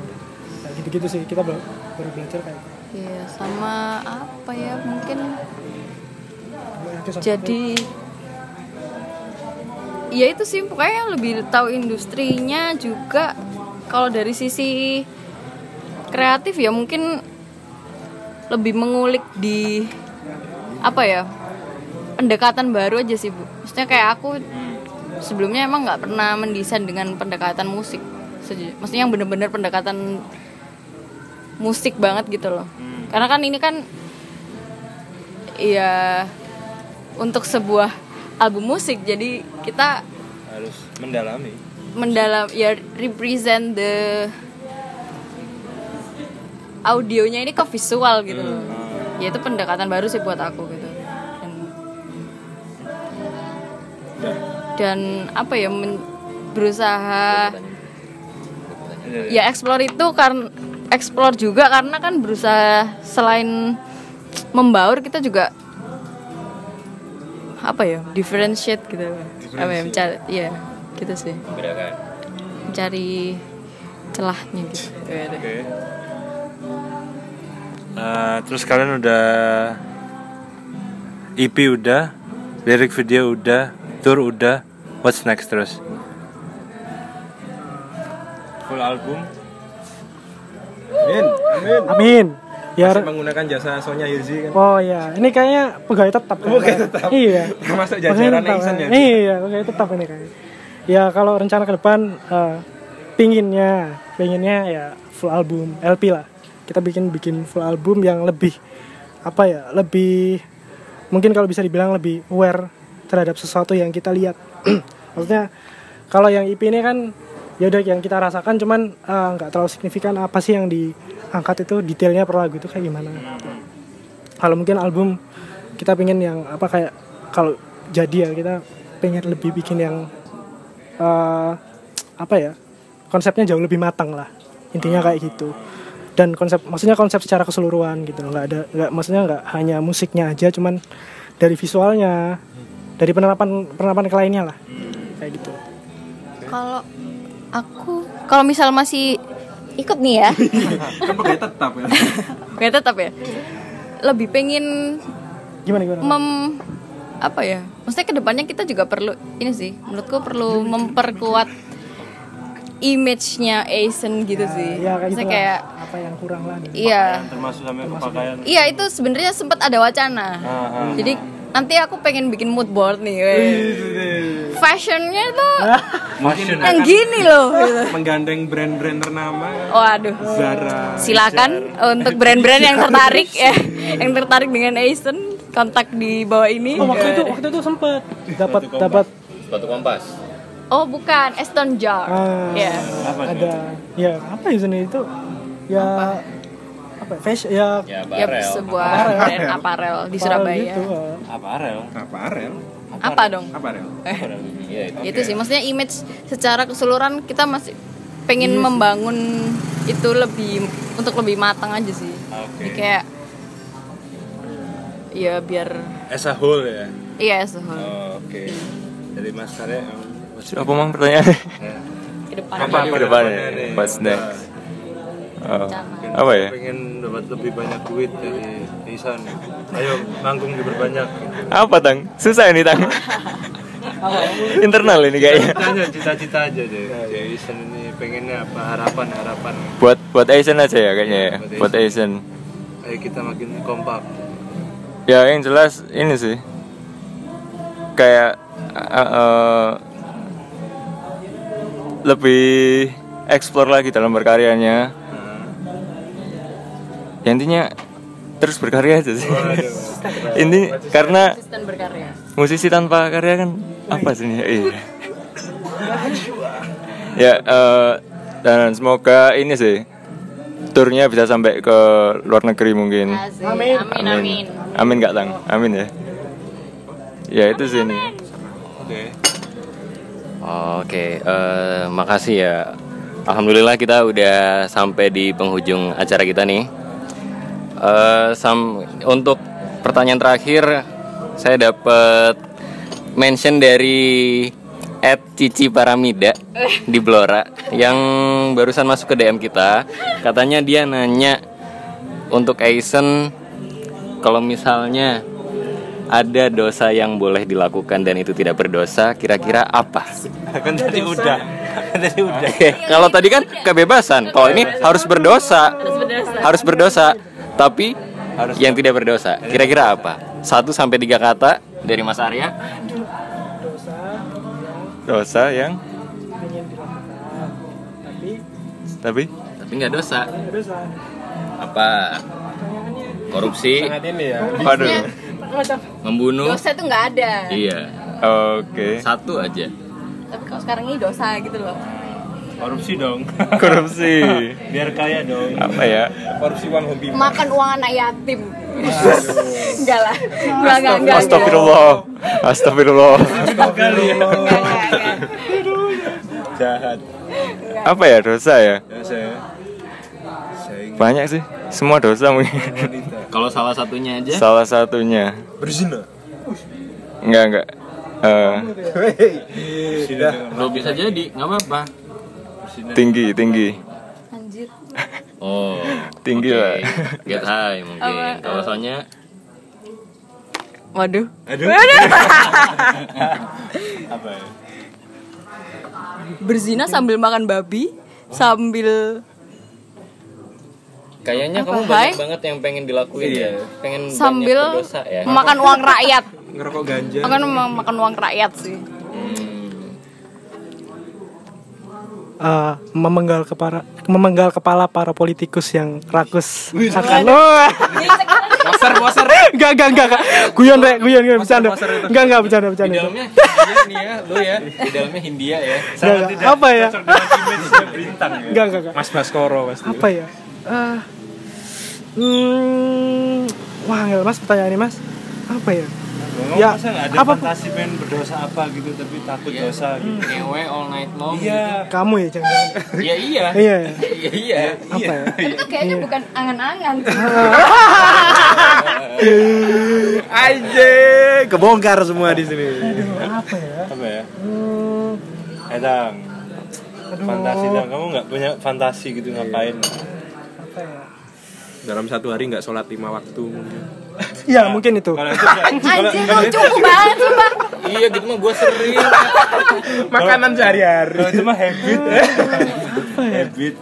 Kayak gitu-gitu sih kita baru, baru belajar kayak Iya, sama apa ya mungkin gitu. jadi ya itu sih pokoknya lebih tahu industrinya juga kalau dari sisi kreatif ya mungkin lebih mengulik di apa ya pendekatan baru aja sih bu maksudnya kayak aku sebelumnya emang nggak pernah mendesain dengan pendekatan musik maksudnya yang bener-bener pendekatan musik banget gitu loh karena kan ini kan ya untuk sebuah album musik jadi kita Harus mendalami. mendalam ya represent the audionya ini ke visual gitu loh. Ya itu pendekatan baru sih buat aku gitu. Dan, apa ya men- berusaha ya explore itu karena explore juga karena kan berusaha selain membaur kita juga apa ya differentiate gitu. Apa ya mencari ya gitu sih. Bedakan. mencari celahnya gitu. Oke. Nah, terus kalian udah EP udah, lirik video udah, tour udah, what's next terus? Full album? Amin, amin. amin ya Masih menggunakan jasa Sonya Hirzi kan. Oh iya, ini kayaknya pegawai tetap. kan? Pegawai tetap. Iya. Termasuk jajaran kan? ya? Iya, pegawai tetap ini kayaknya. Ya kalau rencana ke depan eh, pinginnya, pinginnya ya full album LP lah. Kita bikin bikin full album yang lebih apa ya, lebih mungkin kalau bisa dibilang lebih aware terhadap sesuatu yang kita lihat. Maksudnya kalau yang EP ini kan ya udah yang kita rasakan cuman eh, nggak terlalu signifikan apa sih yang diangkat itu detailnya per lagu itu kayak gimana. Kalau mungkin album kita pengen yang apa kayak kalau jadi ya kita pengen lebih bikin yang eh, apa ya konsepnya jauh lebih matang lah. Intinya kayak gitu. Dan konsep maksudnya konsep secara keseluruhan gitu nggak ada nggak maksudnya nggak hanya musiknya aja cuman dari visualnya dari penerapan penerapan ke lainnya lah kayak gitu. Kalau aku kalau misal masih ikut nih ya. Kan pegawai tetap ya. kayak tetap ya. Lebih pengen gimana gimana? mem apa ya? Maksudnya ke depannya kita juga perlu ini sih menurutku perlu memperkuat image-nya Asian gitu sih. ya kayak gitu kayak apa yang kurang lah dari- iya. Termasuk sampai ke pakaian. iya itu sebenarnya sempat ada wacana. Ah, jadi nanti aku pengen bikin mood board nih weh. fashionnya tuh Fashion. yang gini loh gitu. Menggandeng brand-brand ternama. Waduh. Zara. silakan untuk brand-brand yang tertarik ya. Yang tertarik dengan Asian kontak di bawah ini. Oh waktu itu waktu itu sempet dapat dapat Sepatu kompas. oh bukan. Aston Jar. Ah, ya ada. ya apa ya sini itu? Ya apa ya, fashion ya Ya, ya barel. sebuah brand aparel di Surabaya gitu, ah. Apa Arel? Apa apa dong Apa Arel? Iya itu. itu sih maksudnya image secara keseluruhan kita masih pengen membangun itu lebih untuk lebih matang aja sih Oke. Jadi kayak ya biar As a whole ya. Iya, suhul. Oh, Oke. Dari Mas Karya Apa mang pertanyaannya? Ke depan. apa Ke depannya, what's Oh, apa ya? Pengen dapat lebih banyak duit dari Isan. Ayo manggung diperbanyak. Apa tang? Susah ini tang. Internal ini kayaknya. Tanya cita-cita aja deh. Ya Isan ini pengennya apa harapan harapan. Buat buat Asian aja ya kayaknya ya. Buat Asian. Ayo kita makin kompak. Ya yang jelas ini sih. Kayak uh, uh, lebih explore lagi dalam berkaryanya. Ya intinya terus berkarya aja sih. Ini karena musisi tanpa karya kan apa sih ini? Iya. ya eh, dan semoga ini sih turnya bisa sampai ke luar negeri mungkin. Asik. Amin. Amin. Amin. Amin nggak tang? Amin ya. Ya itu sih ini. Oke. Oke, eh, makasih ya. Alhamdulillah kita udah sampai di penghujung acara kita nih. Eh, sam untuk pertanyaan terakhir, saya dapat mention dari Ed Cici Paramida di Blora yang barusan masuk ke DM kita. Katanya dia nanya untuk Aizen kalau misalnya ada dosa yang boleh dilakukan dan itu tidak berdosa, kira-kira apa? Kan tadi udah. Kan tadi udah. Kalau tadi kan kebebasan, kalau ini harus berdosa, harus berdosa, tapi yang tidak berdosa. Kira-kira apa? Satu sampai tiga kata dari Mas Arya. Dosa yang ingin dilakukan tapi tapi Tapi nggak dosa. dosa Apa? Korupsi, Sangat ini ya. waduh. membunuh. Dosa itu nggak ada. Iya, Oke. satu aja. Tapi kalau sekarang ini dosa gitu loh. Korupsi dong. Korupsi. Biar kaya dong. Apa ya? Korupsi uang hobi. Makan uang anak yatim. enggak lah. Enggak, enggak, enggak. Astagfirullah. Astagfirullah. Ya. Jahat. Apa ya dosa ya? Ya saya. Saya ingin Banyak sih. Semua dosa mungkin. Kalau salah satunya aja, Salah satunya. Berzina. Enggak enggak. Eh, Sini dengan lo bisa jadi, nggak apa-apa. Tinggi tinggi. Anjir. Oh, Tinggi oke. lah. Get high mungkin. Kalau soalnya Waduh. Aduh. Apa ya? Berzina sambil makan babi, sambil kayaknya Apa, kamu Hai? banyak banget yang pengen dilakuin ya. Pengen sambil berdosa ya. makan uang rakyat. Ngerokok ganja. Makan makan uang rakyat sih. Hmm. Eh, memenggal kepala memenggal kepala para politikus yang rakus. Akan oh. Poser, poser. enggak enggak enggak enggak. guyon rek guyon guyon. Bercanda. enggak enggak bercanda Di bercanda dalamnya Hindia nih ya, lo ya. Di dalamnya Hindia ya. enggak enggak. Apa ya? bintang ya. enggak enggak enggak. Mas Baskoro pasti. apa ya? Eh, hmm, wah enggak mas pertanyaan ini mas. Apa ya Ngomong Ya, ada apa- fantasi pengen berdosa apa gitu tapi takut dosa gitu. Ngewe all night long. Iya. kamu ya jangan gitu. Iya iya. iya ya. Iya iya. apa ya Itu kayaknya bukan angan-angan. Aje, kebongkar semua di sini. apa ya Apa ya? hmm, Eh Dang. aduh Fantasi dong. Kamu nggak punya fantasi gitu ngapain? apa ya Dalam satu hari nggak sholat lima waktu mungkin. Ya mungkin itu Kalau itu Anjir, lu cukup banget Bang. Iya gitu mah gue sering. Makanan sehari-hari. kalau itu mah habit. habit.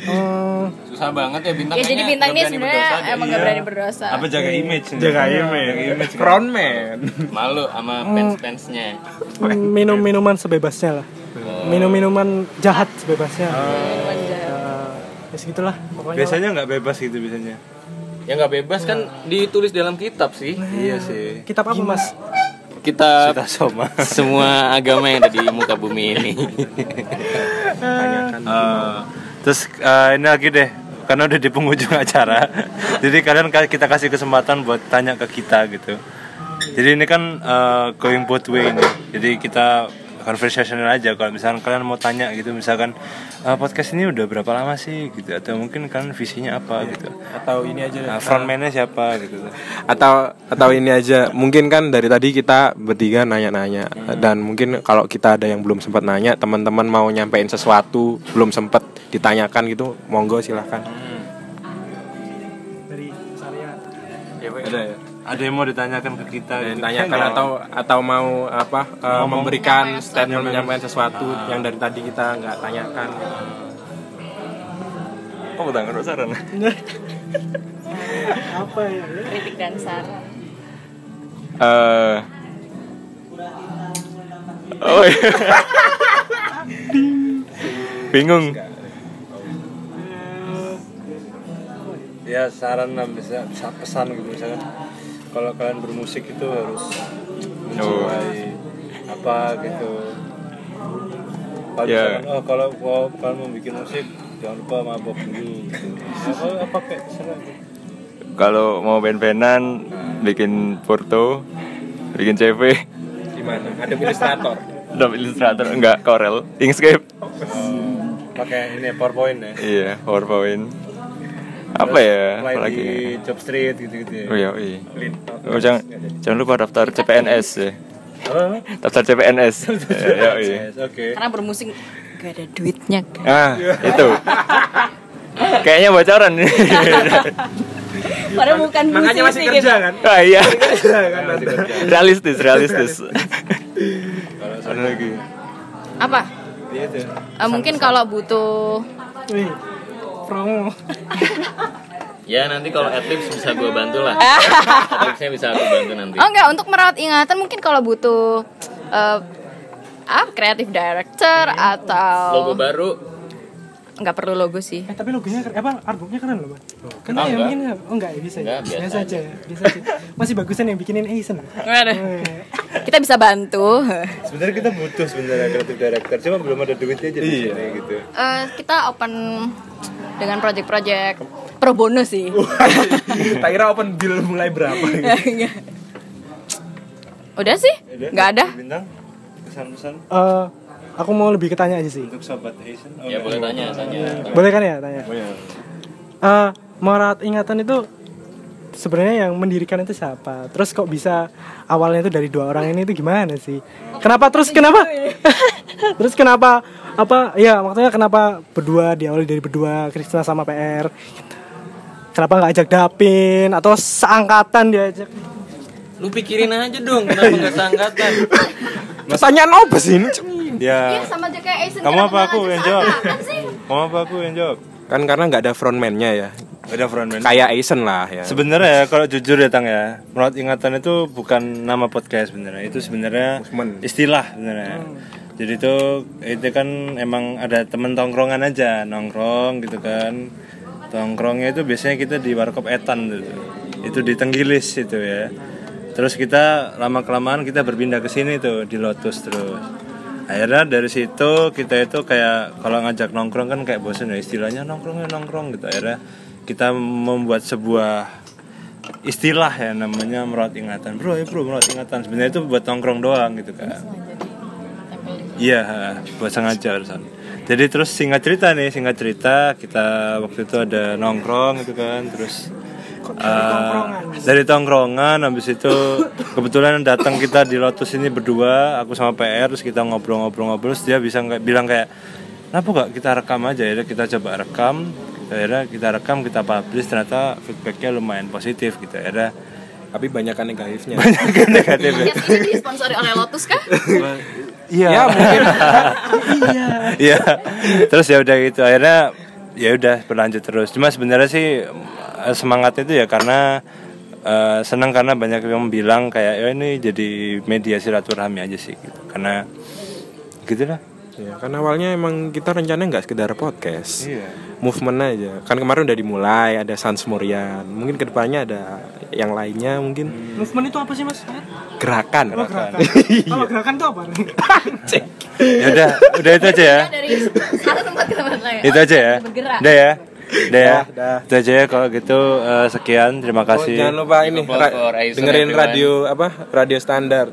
Hmm, Susah banget ya bintang. Ya jadi bintang ini sebenarnya emang gak berani berdosa. Apa jaga image? Jaga image. Jaga image. Frontman. malu sama fans-fansnya. minum minuman sebebasnya lah minum minuman jahat sebebasnya Minuman jahat. Eh, ya segitulah pokoknya Biasanya nggak bebas gitu biasanya. Ya nggak bebas kan ditulis dalam kitab sih. Iya sih. kitab apa mas Kitab Kita sama. semua agama yang ada di muka bumi ini. Eh, terus eh, ini lagi deh karena udah di penghujung acara jadi kalian ka- kita kasih kesempatan buat tanya ke kita gitu jadi ini kan eh, going both way ini jadi kita conversational aja. Kalau misalkan kalian mau tanya gitu misalkan "Ah, podcast ini udah berapa lama sih? gitu. Atau mungkin kalian visinya apa gitu. Atau ini aja. Nah, frontman-nya siapa gitu. Atau atau ini aja. Mungkin kan dari tadi kita bertiga nanya-nanya. Dan mungkin kalau kita ada yang belum sempat nanya teman-teman mau nyampein sesuatu belum sempat ditanyakan gitu monggo silahkan dari saya. Ada ya ada yang mau ditanyakan ke kita gitu. tanyakan atau atau mau apa uh, memberikan statement menyampaikan sesuatu yang dari tadi kita nggak tanyakan Oh, tangan saran. apa ya kritik dan saran Eh. Oh iya. Bingung. ya saran bisa, bisa pesan gitu misalkan kalau kalian bermusik itu harus mencintai apa gitu kalau Ya. misalkan, oh kalau kalau kalian mau bikin musik jangan lupa mabok dulu gitu. apa apa kayak gitu. Kalau mau band-bandan bikin foto, bikin CV, gimana ada ilustrator Adobe Illustrator enggak Corel, Inkscape. pakai ini powerpoint ya Iya, PowerPoint. Apa ya? Apalagi? di job street gitu gitu ya Oh iya, iya. Oh, jangan jangan lupa daftar CPNS ya. apa Daftar CPNS. Ya, iya. Yes, oke karena bermusik gak ada duitnya kan Ah, itu. Kayaknya bocoran nih. padahal bukan makanya masih musisi kerja gitu. kan Ah iya. Masih. Realistis, realistis. kalau Ada lagi. apa Eh, mungkin kalau butuh promo Ya nanti kalau adlibs bisa gue bantu lah. Adlibsnya bisa aku bantu nanti. oh enggak untuk merawat ingatan mungkin kalau butuh eh ah kreatif director atau Logo baru nggak perlu logo sih. Eh tapi logonya keren. Apa artworknya keren loh bang kan Oh, ya enggak. mungkin oh enggak ya bisa ya? Enggak, biasa biasa aja. ya, biasa aja. Masih bagusan yang bikinin Aizen Waduh. Eh, kita bisa bantu. Sebenarnya kita butuh sebenarnya kreatif director cuma belum ada duitnya jadi iya. gitu. Eh, kita open dengan project-project pro bono sih. Tak kira open bill mulai berapa udah sih? Nggak ada? Bintang pesan-pesan? Eh, aku mau lebih ke tanya aja sih. Untuk sobat Asian oh, Ya boleh tanya, tanya. boleh kan ya tanya? Eh, merawat ingatan itu sebenarnya yang mendirikan itu siapa? Terus kok bisa awalnya itu dari dua orang ini itu gimana sih? Kenapa terus kenapa? Terus kenapa apa ya maksudnya kenapa berdua diawali dari berdua Krisna sama PR kenapa nggak ajak Dapin atau seangkatan diajak? Lu pikirin aja dong, kenapa nggak seangkatan? pertanyaan apa sih ini? Iya ya sama aja kayak Aizen kamu apa aku yang jawab? sih? Kamu apa aku yang jawab? Kan karena nggak ada frontman-nya ya. Ada frontman. Kayak Aizen lah ya. Sebenarnya ya kalau jujur ya tang ya merawat ingatan itu bukan nama podcast sebenarnya. Itu sebenarnya istilah sebenarnya. Jadi itu itu kan emang ada temen tongkrongan aja nongkrong gitu kan. Tongkrongnya itu biasanya kita di warkop etan gitu. Itu di Tenggilis itu ya terus kita lama kelamaan kita berpindah ke sini tuh di Lotus terus. Akhirnya dari situ kita itu kayak kalau ngajak nongkrong kan kayak bosan ya istilahnya nongkrongnya nongkrong gitu. Akhirnya kita membuat sebuah istilah ya namanya merawat ingatan. Bro ya bro merawat ingatan. Sebenarnya itu buat nongkrong doang gitu kan iya buat sengaja urusan. Jadi terus singkat cerita nih singkat cerita kita waktu itu ada nongkrong gitu kan terus eh, dari tongkrongan habis itu kebetulan datang kita di Lotus ini berdua aku sama PR terus kita ngobrol-ngobrol-ngobrol terus dia bisa nggak bilang kayak kenapa gak kita rekam aja? Ya kita coba rekam akhirnya kita rekam kita publish ternyata feedbacknya lumayan positif gitu akhirnya tapi banyak kan negatifnya. Banyak yang negatif ya Podcast ini disponsori oleh Lotus kah? iya. Ya mungkin. Iya. Terus ya udah gitu akhirnya ya udah berlanjut terus. Cuma sebenarnya sih semangat itu ya karena eh, senang karena banyak yang bilang kayak ya ini jadi media silaturahmi aja sih gitu. Karena gitu lah. ya kan awalnya emang kita rencananya nggak sekedar podcast. Iya. movement aja. Kan kemarin udah dimulai ada Sans Murian mungkin ke depannya ada yang lainnya mungkin. Movement itu apa sih mas? Gerakan. Kalau gerakan. Kalau gerakan itu apa? Ya udah, udah itu aja ya. dari satu tempat ke tempat lain. Itu aja ya. bergerak. Udah ya. Udah ya. dah. Itu aja ya kalau gitu eh, sekian terima Oh, kasih. jangan lupa ini ra- dengerin everyone. radio apa radio standar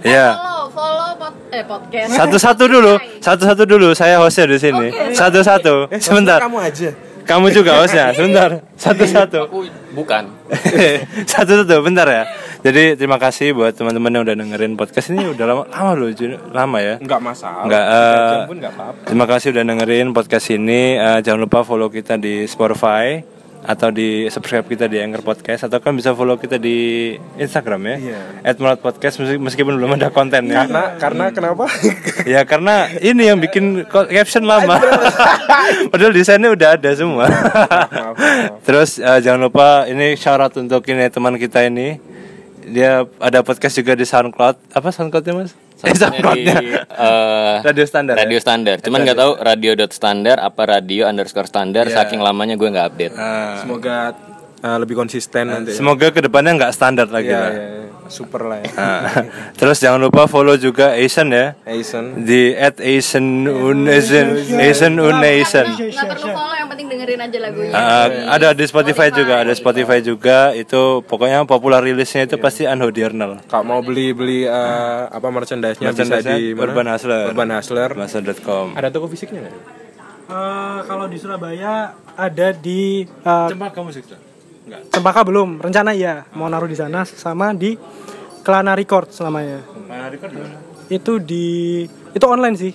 Iya. follow follow pod- eh podcast. Satu-satu dulu, satu-satu dulu. Saya hostnya di sini. Satu-satu. Sebentar. Kamu aja. Kamu juga hostnya. Sebentar. Satu-satu. Aku bukan. Satu-satu. Bentar ya. Jadi terima kasih buat teman-teman yang udah dengerin podcast ini udah lama lama loh, lama ya. Enggak masalah. Enggak, Tiga eh, jam pun enggak apa-apa. Terima kasih udah dengerin podcast ini. Eh, jangan lupa follow kita di Spotify atau di subscribe kita di Anchor Podcast atau kan bisa follow kita di Instagram ya. Iya. At Podcast meski- meskipun belum ada konten ya. Karena karena kenapa? Ya karena ini yang bikin caption lama. Padahal desainnya udah ada semua. Terus eh, jangan lupa ini syarat untuk ini teman kita ini. Dia ada podcast juga di SoundCloud. Apa SoundCloudnya mas? Eh, Satunya di eh, Radio standar. radio ya? standar. Cuman nggak tahu radio dot standar apa radio underscore standar. Saking lamanya gue nggak update. Ah. Semoga uh, lebih konsisten nanti. ya. Semoga ke depannya nggak standar lagi Iya, lah. iya, iya. Super lah ya. Ah. Terus jangan lupa follow juga Asian ya Asian. di at Asian Unation Asian Unation. Nggak perlu follow yang penting dengerin aja lagunya. Ah, ada di Spotify juga, ada Spotify juga. Itu pokoknya popular rilisnya itu pasti Unhodiernal. Kalau mau beli beli uh, apa merchandise-nya bisa Merchandise-nya di mana? Urban Hustler. Urban Hustler. Masa.com. Ada toko fisiknya nggak? Eh, kalau di Surabaya ada di eh, Cempaka musik Cempaka belum, rencana iya mau naruh di sana sama di Kelana Record selamanya. Itu di itu online sih.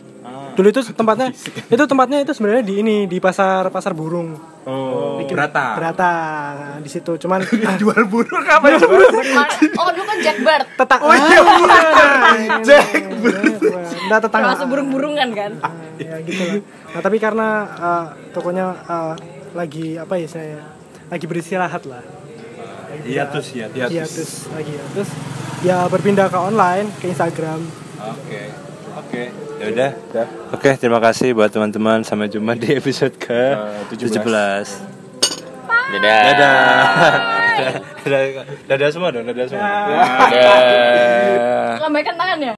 Dulu itu tempatnya itu tempatnya itu sebenarnya di ini di pasar pasar burung. Oh, Brata. Berata nah, di situ. Cuman Jual burung apa ya? Oh, dulu kan Jackbird. tetang Oh iya Jack Nah, tetangga. Termasuk burung-burungan kan. ya gitu lah. Nah, tapi karena eh, tokonya eh, lagi apa ya saya lagi beristirahat lah. Iya terus ya. Iya, terus lagi ya. Terus ya berpindah ke online, ke Instagram. Oke. Oke. Ya udah. Oke, terima kasih buat teman-teman. Sampai jumpa di episode ke 17. Dadah. Dadah. Dadah. Dadah semua dong, dadah semua. Dadah. Lambaikan tangannya.